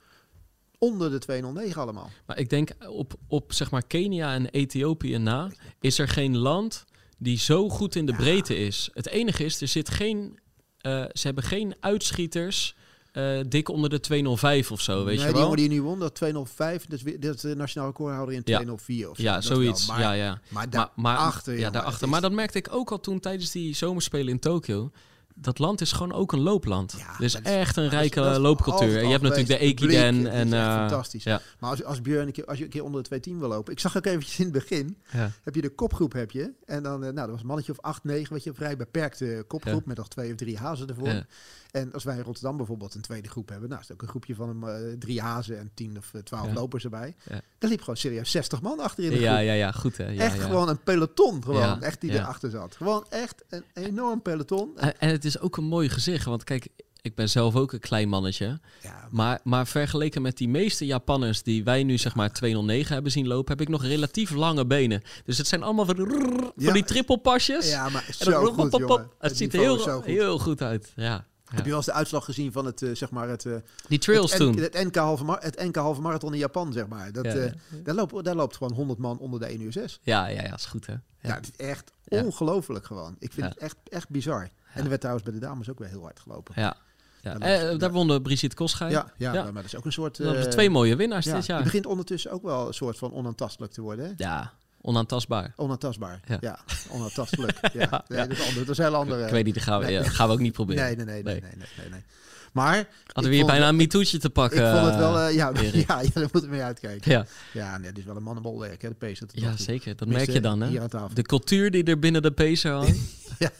onder de 209 allemaal.
Maar ik denk op, op zeg maar Kenia en Ethiopië na is er geen land die zo goed in de
Ja.
breedte is. Het enige is, er zit geen, eh, ze hebben geen uitschieters eh, dik onder de 205 of zo, weet
nee,
je
die
wel?
jongen die nu won, dat 205, dat is, weer- dat is de nationale recordhouder in
Ja.
204 of zo.
ja, zoiets.
Maar,
ja, ja.
maar
Maar,
achter,
ja, daarachter. Maar dat merkte ik ook al toen tijdens die zomerspelen in Tokio. Dat land is gewoon ook een loopland.
Ja,
dus
is-
echt een rijke
is
loopcultuur. En je hebt natuurlijk de Ekiden en... eh,
fantastisch.
Ja,
Maar als, als Björn een keer, als je een keer onder de 210 wil lopen. Ik zag ook eventjes in het begin.
ja.
Heb je de kopgroep heb je. En dan, eh, nou, dat was een mannetje of 8, 9. Weet je, vrij beperkte kopgroep.
Ja.
Met nog twee of drie hazen ervoor.
Ja.
En als wij in Rotterdam bijvoorbeeld een tweede groep hebben. Nou, is het ook een groepje van eh, drie hazen en 10 of eh, 12
Ja.
lopers erbij.
Ja.
Daar liep gewoon serieus 60 man achter in de
Ja,
groep.
ja, ja, goed hè. Ja,
echt
ja.
gewoon een peloton. Gewoon,
Ja,
echt die
ja.
erachter zat. Gewoon echt een enorm peloton.
En, en het is ook een mooi gezicht, want kijk, ik ben zelf ook een klein mannetje.
Ja,
Maar, maar vergeleken met die meeste Japanners die wij nu zeg maar 209 hebben zien lopen, heb ik nog relatief lange benen. Dus het zijn allemaal van, die- van
Ja.
die trippelpasjes.
ja, maar
En dan
zo
pop,
goed,
pop, pop.
jongen.
Het ziet er heel, heel goed uit. Ja.
Heb je wel eens de uitslag gezien van het, eh, zeg maar, het, eh,
Die trails
het,
toen.
Het, NK halve het NK halve marathon in Japan, zeg maar. Dat,
Ja,
eh, daar, loopt, daar loopt gewoon 100 man onder de 1 uur 6.
Ja, ja, ja, is goed hè.
Ja, het is echt ongelooflijk gewoon. Ik vind het echt, echt bizar. En er werd trouwens bij de dames ook weer heel hard gelopen.
Ja. Ja. Eh, daar won de Brigitte Koschij.
Ja, ja,
Ja.
maar dat is ook een soort... Eh,
twee mooie winnaars
ja,
dit jaar.
Die begint ondertussen ook wel een soort van onaantastelijk te worden. Hè?
Ja, onaantastbaar.
Onaantastbaar.
Ja.
Ja, onaantastelijk. *laughs* ja. Nee. Dat, is ander, dat is een heel andere...
Ik weet niet, dat gaan we,
nee.
gaan we ook niet proberen.
nee, nee, nee, nee,
Nee.
nee, nee. Maar...
Hadden we hier bijna een MeToo'tje te pakken.
Ik vond het wel...
eh,
ja, *laughs*
Erik.
ja, ja, daar moeten we mee uitkijken.
ja.
Ja, nee, dit is wel een mannenbolwerk, hè, de Pacer.
ja,
toe.
zeker. Dat merk je dan, hè? De cultuur die er binnen de pacer hangt. *laughs*
Ja.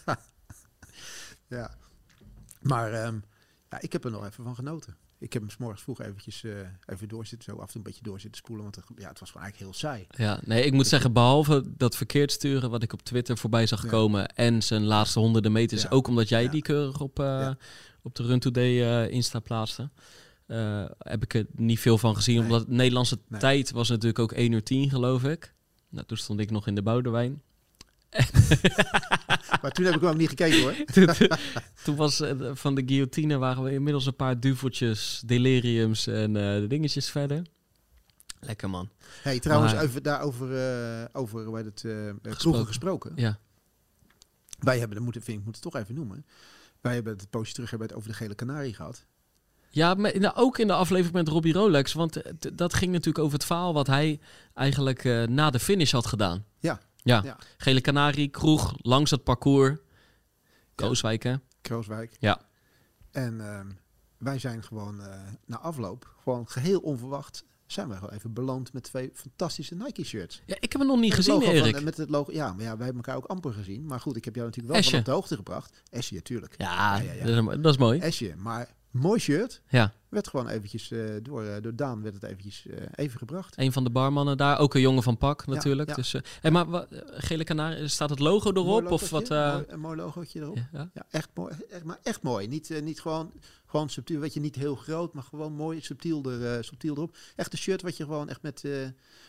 ja. Maar ehm, ja, ik heb er nog even van genoten. Ik heb hem 's morgens vroeg eventjes eh, even doorzitten, zo af en toe een beetje doorzitten spoelen, want het, ja, het was gewoon eigenlijk heel saai.
Ja, nee, ik moet zeggen, behalve dat verkeerd sturen wat ik op Twitter voorbij zag
Ja.
komen en zijn laatste honderden meters,
Ja.
ook omdat jij
Ja.
die keurig op, eh, op de Run Today eh Insta plaatste, heb ik er niet veel van gezien,
Nee.
omdat de Nederlandse
Nee.
tijd was natuurlijk ook 1 uur 10 geloof ik. Nou, toen stond ik nog in de Boudewijn. *laughs*
Maar toen heb ik hem ook niet gekeken hoor. *laughs*
toen, toen was eh, van de guillotine waren we inmiddels een paar duveltjes, deliriums en eh, de dingetjes verder. Lekker man.
Hey, trouwens,
Maar-
even daarover uh, over heet het, eh
Gesproken. Ja.
Wij hebben, dat moeten, vind ik, moet het toch even noemen. Wij hebben het poosje terug hebben het over de gele kanarie gehad.
Ja, maar in de- ook in de aflevering met Robbie Rolex. Want t- dat ging natuurlijk over het verhaal wat hij eigenlijk eh, na de finish had gedaan.
Ja.
Ja.
Ja.
Gele Canarie, kroeg, langs het parcours. Krooswijk, hè?
Krooswijk.
Ja.
En ehm, wij zijn gewoon eh, na afloop, gewoon geheel onverwacht, zijn we gewoon even beland met twee fantastische Nike shirts.
Ja, ik heb hem nog niet gezien,
van-
Erik.
met het logo, ja, maar ja, wij hebben elkaar ook amper gezien. Maar goed, ik heb jou natuurlijk wel
Esje.
van op de hoogte gebracht. Esje, natuurlijk.
Ja,
Ja, ja, ja.
Dat, is, dat is mooi.
Esje, maar mooi shirt.
Ja,
Werd gewoon eventjes, eh, door, eh, door Daan werd het eventjes eh, even gebracht.
een van de barmannen daar. Ook een jongen van Pak,
Ja,
natuurlijk.
ja.
Dus, eh, hey, maar Gele Canarie, staat het logo erop? Of wat?
mooi- een mooi logootje erop. Ja.
ja, ja?
echt mooi. Echt, maar echt mooi. Niet, niet gewoon, gewoon subtiel, weet je, niet heel groot, maar gewoon mooi subtiel, er, subtiel erop. Echt een shirt wat je gewoon echt met,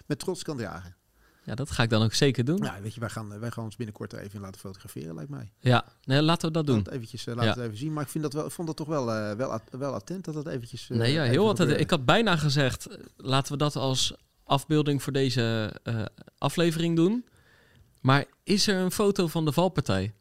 met trots kan dragen.
Ja, dat ga ik dan ook zeker doen.
Ja, weet je, wij gaan, eh, wij gaan ons binnenkort er even laten fotograferen, lijkt mij.
Ja, nee, laten we dat doen.
Dat eventjes, eh, laat
Ja.
het even zien. Maar ik, vind dat wel, ik vond dat toch wel, eh, wel, at- wel attent dat dat eventjes...
Nee, ja, heel wat.
gebeurde.
Ik had bijna gezegd, laten we dat als afbeelding voor deze aflevering doen. Maar is er een foto van de valpartij?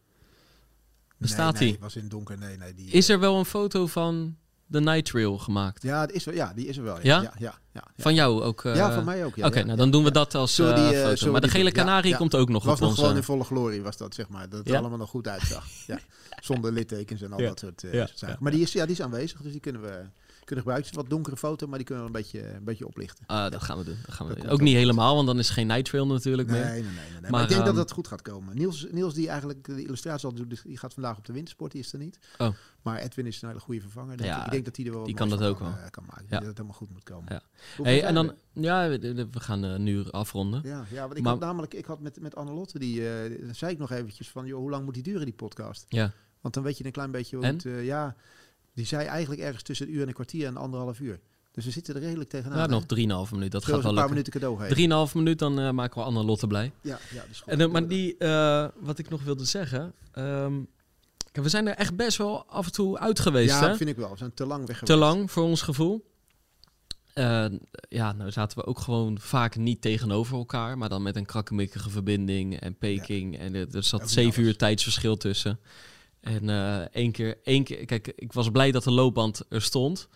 Bestaat
nee, nee,
die?
was in donker. Nee, nee. Die,
Is er wel een foto van de Night Trail gemaakt?
Ja, die is, er- ja, die is er wel.
Ja?
Ja, ja, ja, ja.
Van jou ook? eh,
Ja, van mij ook. Ja,
Oké, nou dan doen we dat als
we
eh,
eh,
foto. Maar de gele kanarie komt ook nog
was
op
nog gewoon in volle glorie was dat, zeg maar. Dat het allemaal nog goed uitzag. ja. *laughs* Zonder littekens en al dat soort, soort zaken. Maar die is, ja, die is aanwezig, dus die kunnen we kunnen gebruiken. Het is een wat donkere foto, maar die kunnen we een beetje, een beetje oplichten.
Ah, dat gaan we doen. Dat gaan we
Dat
doen. Ook niet helemaal, want dan is geen Night Trail natuurlijk
Nee,
meer.
nee, nee. nee, nee. Maar,
Maar,
ik denk dat
ehm,
dat goed gaat komen. Niels, Niels die eigenlijk de illustratie al doet, die gaat vandaag op de wintersport, die is er niet.
Oh.
Maar Edwin is een hele goede vervanger. Denk
Ja,
ik. denk dat hij er wel
die kan dat ook
kan, eh, kan maken.
Ja.
dat het helemaal goed moet komen.
Ja. Hey, en dan,
we?
ja, we, gaan eh, nu afronden.
Ja, ja, want ik
Maar-
had namelijk, ik had met, met Annelotte, die eh, zei ik nog eventjes van, joh, hoe lang moet die duren, die podcast?
Ja.
Want dan weet je een klein beetje hoe het, ja, die zei eigenlijk ergens tussen een uur en een kwartier en anderhalf uur. Dus we zitten er redelijk tegenaan.
Ja,
hè?
nog 3,5 minuut. Dat
Zullen
gaat
we
wel
een paar
lukken.
minuten cadeau geven?
3,5 minuut, dan eh, maken we Anne Lotte blij.
Ja, ja, dat is goed.
En, eh, maar die, eh, wat ik nog wilde zeggen. ehm, kijk, we zijn er echt best wel af en toe uit geweest.
ja,
hè?
dat vind ik wel. We zijn te lang weg
Te
geweest.
lang voor ons gevoel. Ja, nou zaten we ook gewoon vaak niet tegenover elkaar. Maar dan met een krakkemikkige verbinding en Peking. En er, zat zeven uur tijdsverschil tussen. En eh één keer, één keer, kijk, ik was blij dat de loopband er stond.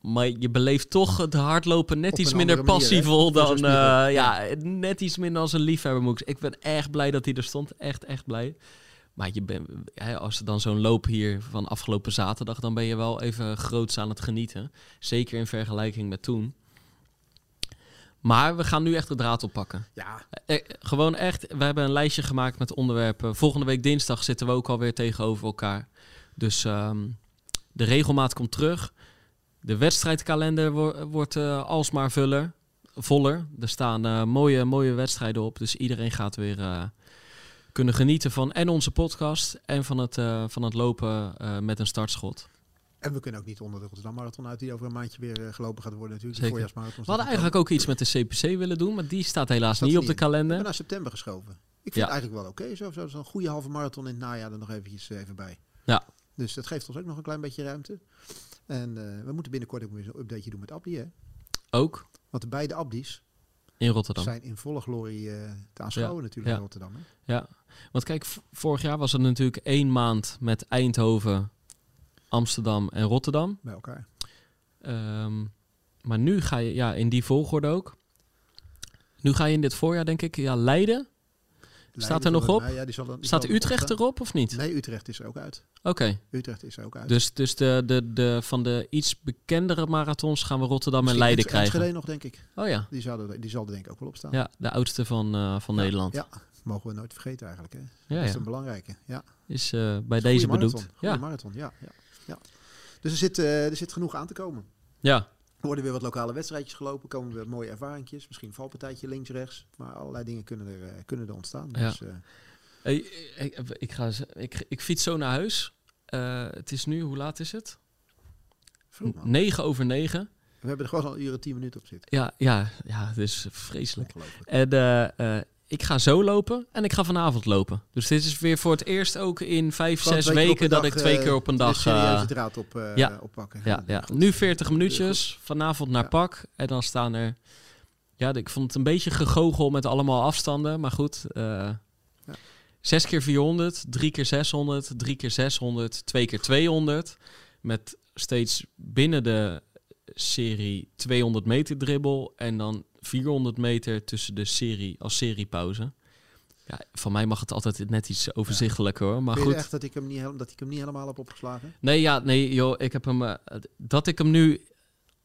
Maar je beleeft toch het hardlopen net
Op
iets minder passievol dan... eh, ja, net iets minder als een liefhebber moet ik. Ik ben echt blij dat hij er stond. Echt, echt blij. Maar je bent, hè, als er dan zo'n loop hier van afgelopen zaterdag... dan ben je wel even groots aan het genieten. Zeker in vergelijking met toen. Maar we gaan nu echt de draad oppakken.
Ja,
Eh, gewoon echt, we hebben een lijstje gemaakt met onderwerpen. Volgende week dinsdag zitten we ook alweer tegenover elkaar. Dus ehm, de regelmaat komt terug. De wedstrijdkalender wo- wordt eh, alsmaar vuller, voller. Er staan eh, mooie, mooie wedstrijden op. Dus iedereen gaat weer eh, kunnen genieten van en onze podcast... en van het, eh, van het lopen eh, met een startschot.
En we kunnen ook niet onder de Rotterdam Marathon uit, die over een maandje weer eh, gelopen gaat worden natuurlijk.
Zeker.
De voorjaarsmarathon.
We hadden eigenlijk ook iets met de CPC willen doen... maar die staat helaas
Staat
niet
er
op de.
Ik
kalender.
naar september geschoven. Ik vind
Ja.
het eigenlijk wel oké. Zo, zo, zo'n goede halve marathon in het najaar er nog eventjes eh, even bij.
Ja.
Dus dat geeft ons ook nog een klein beetje ruimte. En eh, we moeten binnenkort ook weer zo'n updateje doen met Abdi, hè?
Ook
Want de beide Abdi's
in Rotterdam.
zijn in volle glorie te aanschouwen
Ja,
natuurlijk
ja.
in Rotterdam. Hè?
Ja, want kijk, vorig jaar was het natuurlijk één maand met Eindhoven Amsterdam en Rotterdam.
Bij elkaar.
Ehm, maar nu ga je, ja, in die volgorde ook. Nu ga je in dit voorjaar, denk ik, ja, Leiden. Staat er nog op?
Nou ja, die zal dan- die
Staat
zal er
Utrecht erop of niet?
Nee, Utrecht is er ook uit.
Oké,
Utrecht is er ook uit.
dus, dus de, de, de, van de iets bekendere marathons gaan we Rotterdam en Leiden
Enschede
krijgen.
nog, denk ik.
Oh ja,
Die, zouden, die zal er denk ik ook wel op staan.
ja de oudste van, eh, van Nederland.
Ja, mogen we nooit vergeten eigenlijk. Hè?
Ja,
Dat is een belangrijke. Ja.
Is eh, bij
Is
deze bedoeld.
marathon. Goede marathon, ja, ja, ja. Dus er zit, eh, er zit genoeg aan te komen.
ja.
Er worden weer wat lokale wedstrijdjes gelopen. komen weer mooie ervaringjes. Misschien een valpartijtje links, rechts. Maar allerlei dingen kunnen er, eh, kunnen er ontstaan.
Ja.
Dus, eh,
Hey, ik, ik, ga, ik, ik fiets zo naar huis. Het is nu, hoe laat is het?
vroeg, man.
9 over 9.
We hebben er gewoon al een uur en tien minuten op zitten.
Ja, ja, ja, het is vreselijk.
Ongelooflijk.
En eh, ik ga zo lopen en ik ga vanavond lopen. Dus dit is weer voor het eerst ook in vijf, zes weken dat
dag,
ik twee
eh,
keer op een
de
dag...
serieuze
eh,
draad op, eh,
ja.
oppakken.
ja, ja.
goed.
Nu 40
Doe je
minuutjes, vanavond naar
Ja.
pak. En dan staan er... Ja, ik vond het een beetje gegogel met allemaal afstanden. Maar goed, eh
Ja.
6 keer 400, 3 keer 600, 3 keer 600, 2 keer 200. Met steeds binnen de serie 200 meter dribbel. En dan 400 meter tussen de serie als seriepauze. Ja, van mij mag het altijd net iets overzichtelijker hoor. Maar goed.
echt dat ik, hem niet, dat ik hem niet helemaal heb opgeslagen?
Nee, ja, nee, joh, ik heb hem. eh, dat ik hem nu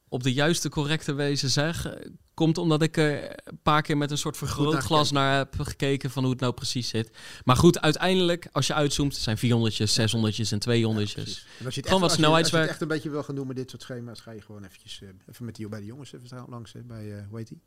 op de juiste, correcte wijze zeg, eh, komt omdat ik er een paar keer met een soort vergrootglas naar heb gekeken van hoe het nou precies zit. Maar goed, uiteindelijk, als je uitzoomt, zijn 400'tjes, 600'tjes en 200'tjes.
precies. En als je het
Gewoon wat
echt, als je- Als je
snelheidswerk.
het echt een beetje wil gaan doen met dit soort schema's, ga je gewoon eventjes, eh, even met die bij de jongens even langs. Hè, bij, eh hoe heet die?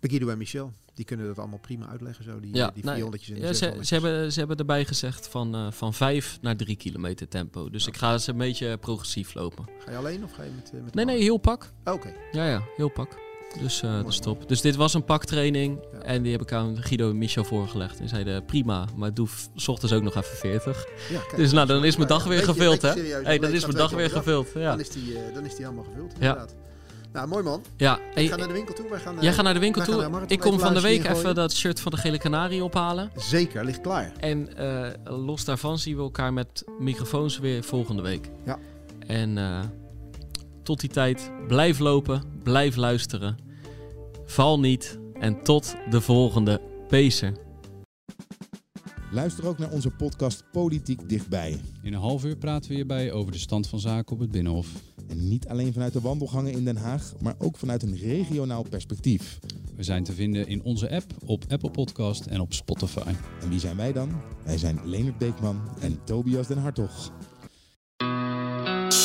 Guido en Michel. Die kunnen dat allemaal prima uitleggen, zo, die,
Ja,
die
nou,
400'tjes en die
Ja, ze,
600'tjes.
ze, hebben, ze hebben erbij gezegd van, van 5 naar 3 kilometer tempo. Dus ik ga ze een beetje progressief lopen.
Ga je alleen of ga je met, met
Nee, nee, heel pak.
Oh, Oké.
Ja, ja, heel pak. Dus eh
Mooi,
dat is top. Dus dit was een paktraining.
Ja.
En die heb ik aan Guido en Michel voorgelegd. En zeiden prima, maar doe 's ochtends ook nog even 40.
Ja, kijk, *laughs*
Dus nou, dan is mijn
Ja,
dag
ja,
weer gevuld, hè? hey, dan is mijn dag weer gevuld. Ja,
Dan, is die, eh, dan is die helemaal gevuld,
Ja.
inderdaad. Nou, mooi man.
ja.
Ik
Hey,
ga naar de winkel toe. Wij gaan, eh,
jij gaat naar de winkel toe. Ik kom van de week even dat shirt van de Gele Canarie ophalen.
Zeker, ligt klaar.
En eh, los daarvan zien we elkaar met microfoons weer volgende week.
Ja.
En eh, tot die tijd, blijf lopen, blijf luisteren. Val niet en tot de volgende Pacer.
Luister ook naar onze podcast Politiek Dichtbij.
In een half uur praten we hierbij over de stand van zaken op het Binnenhof.
En niet alleen vanuit de wandelgangen in Den Haag, maar ook vanuit een regionaal perspectief.
We zijn te vinden in onze app, op Apple Podcast en op Spotify.
En wie zijn wij dan? Wij zijn Leonard Beekman en Tobias den Hartog.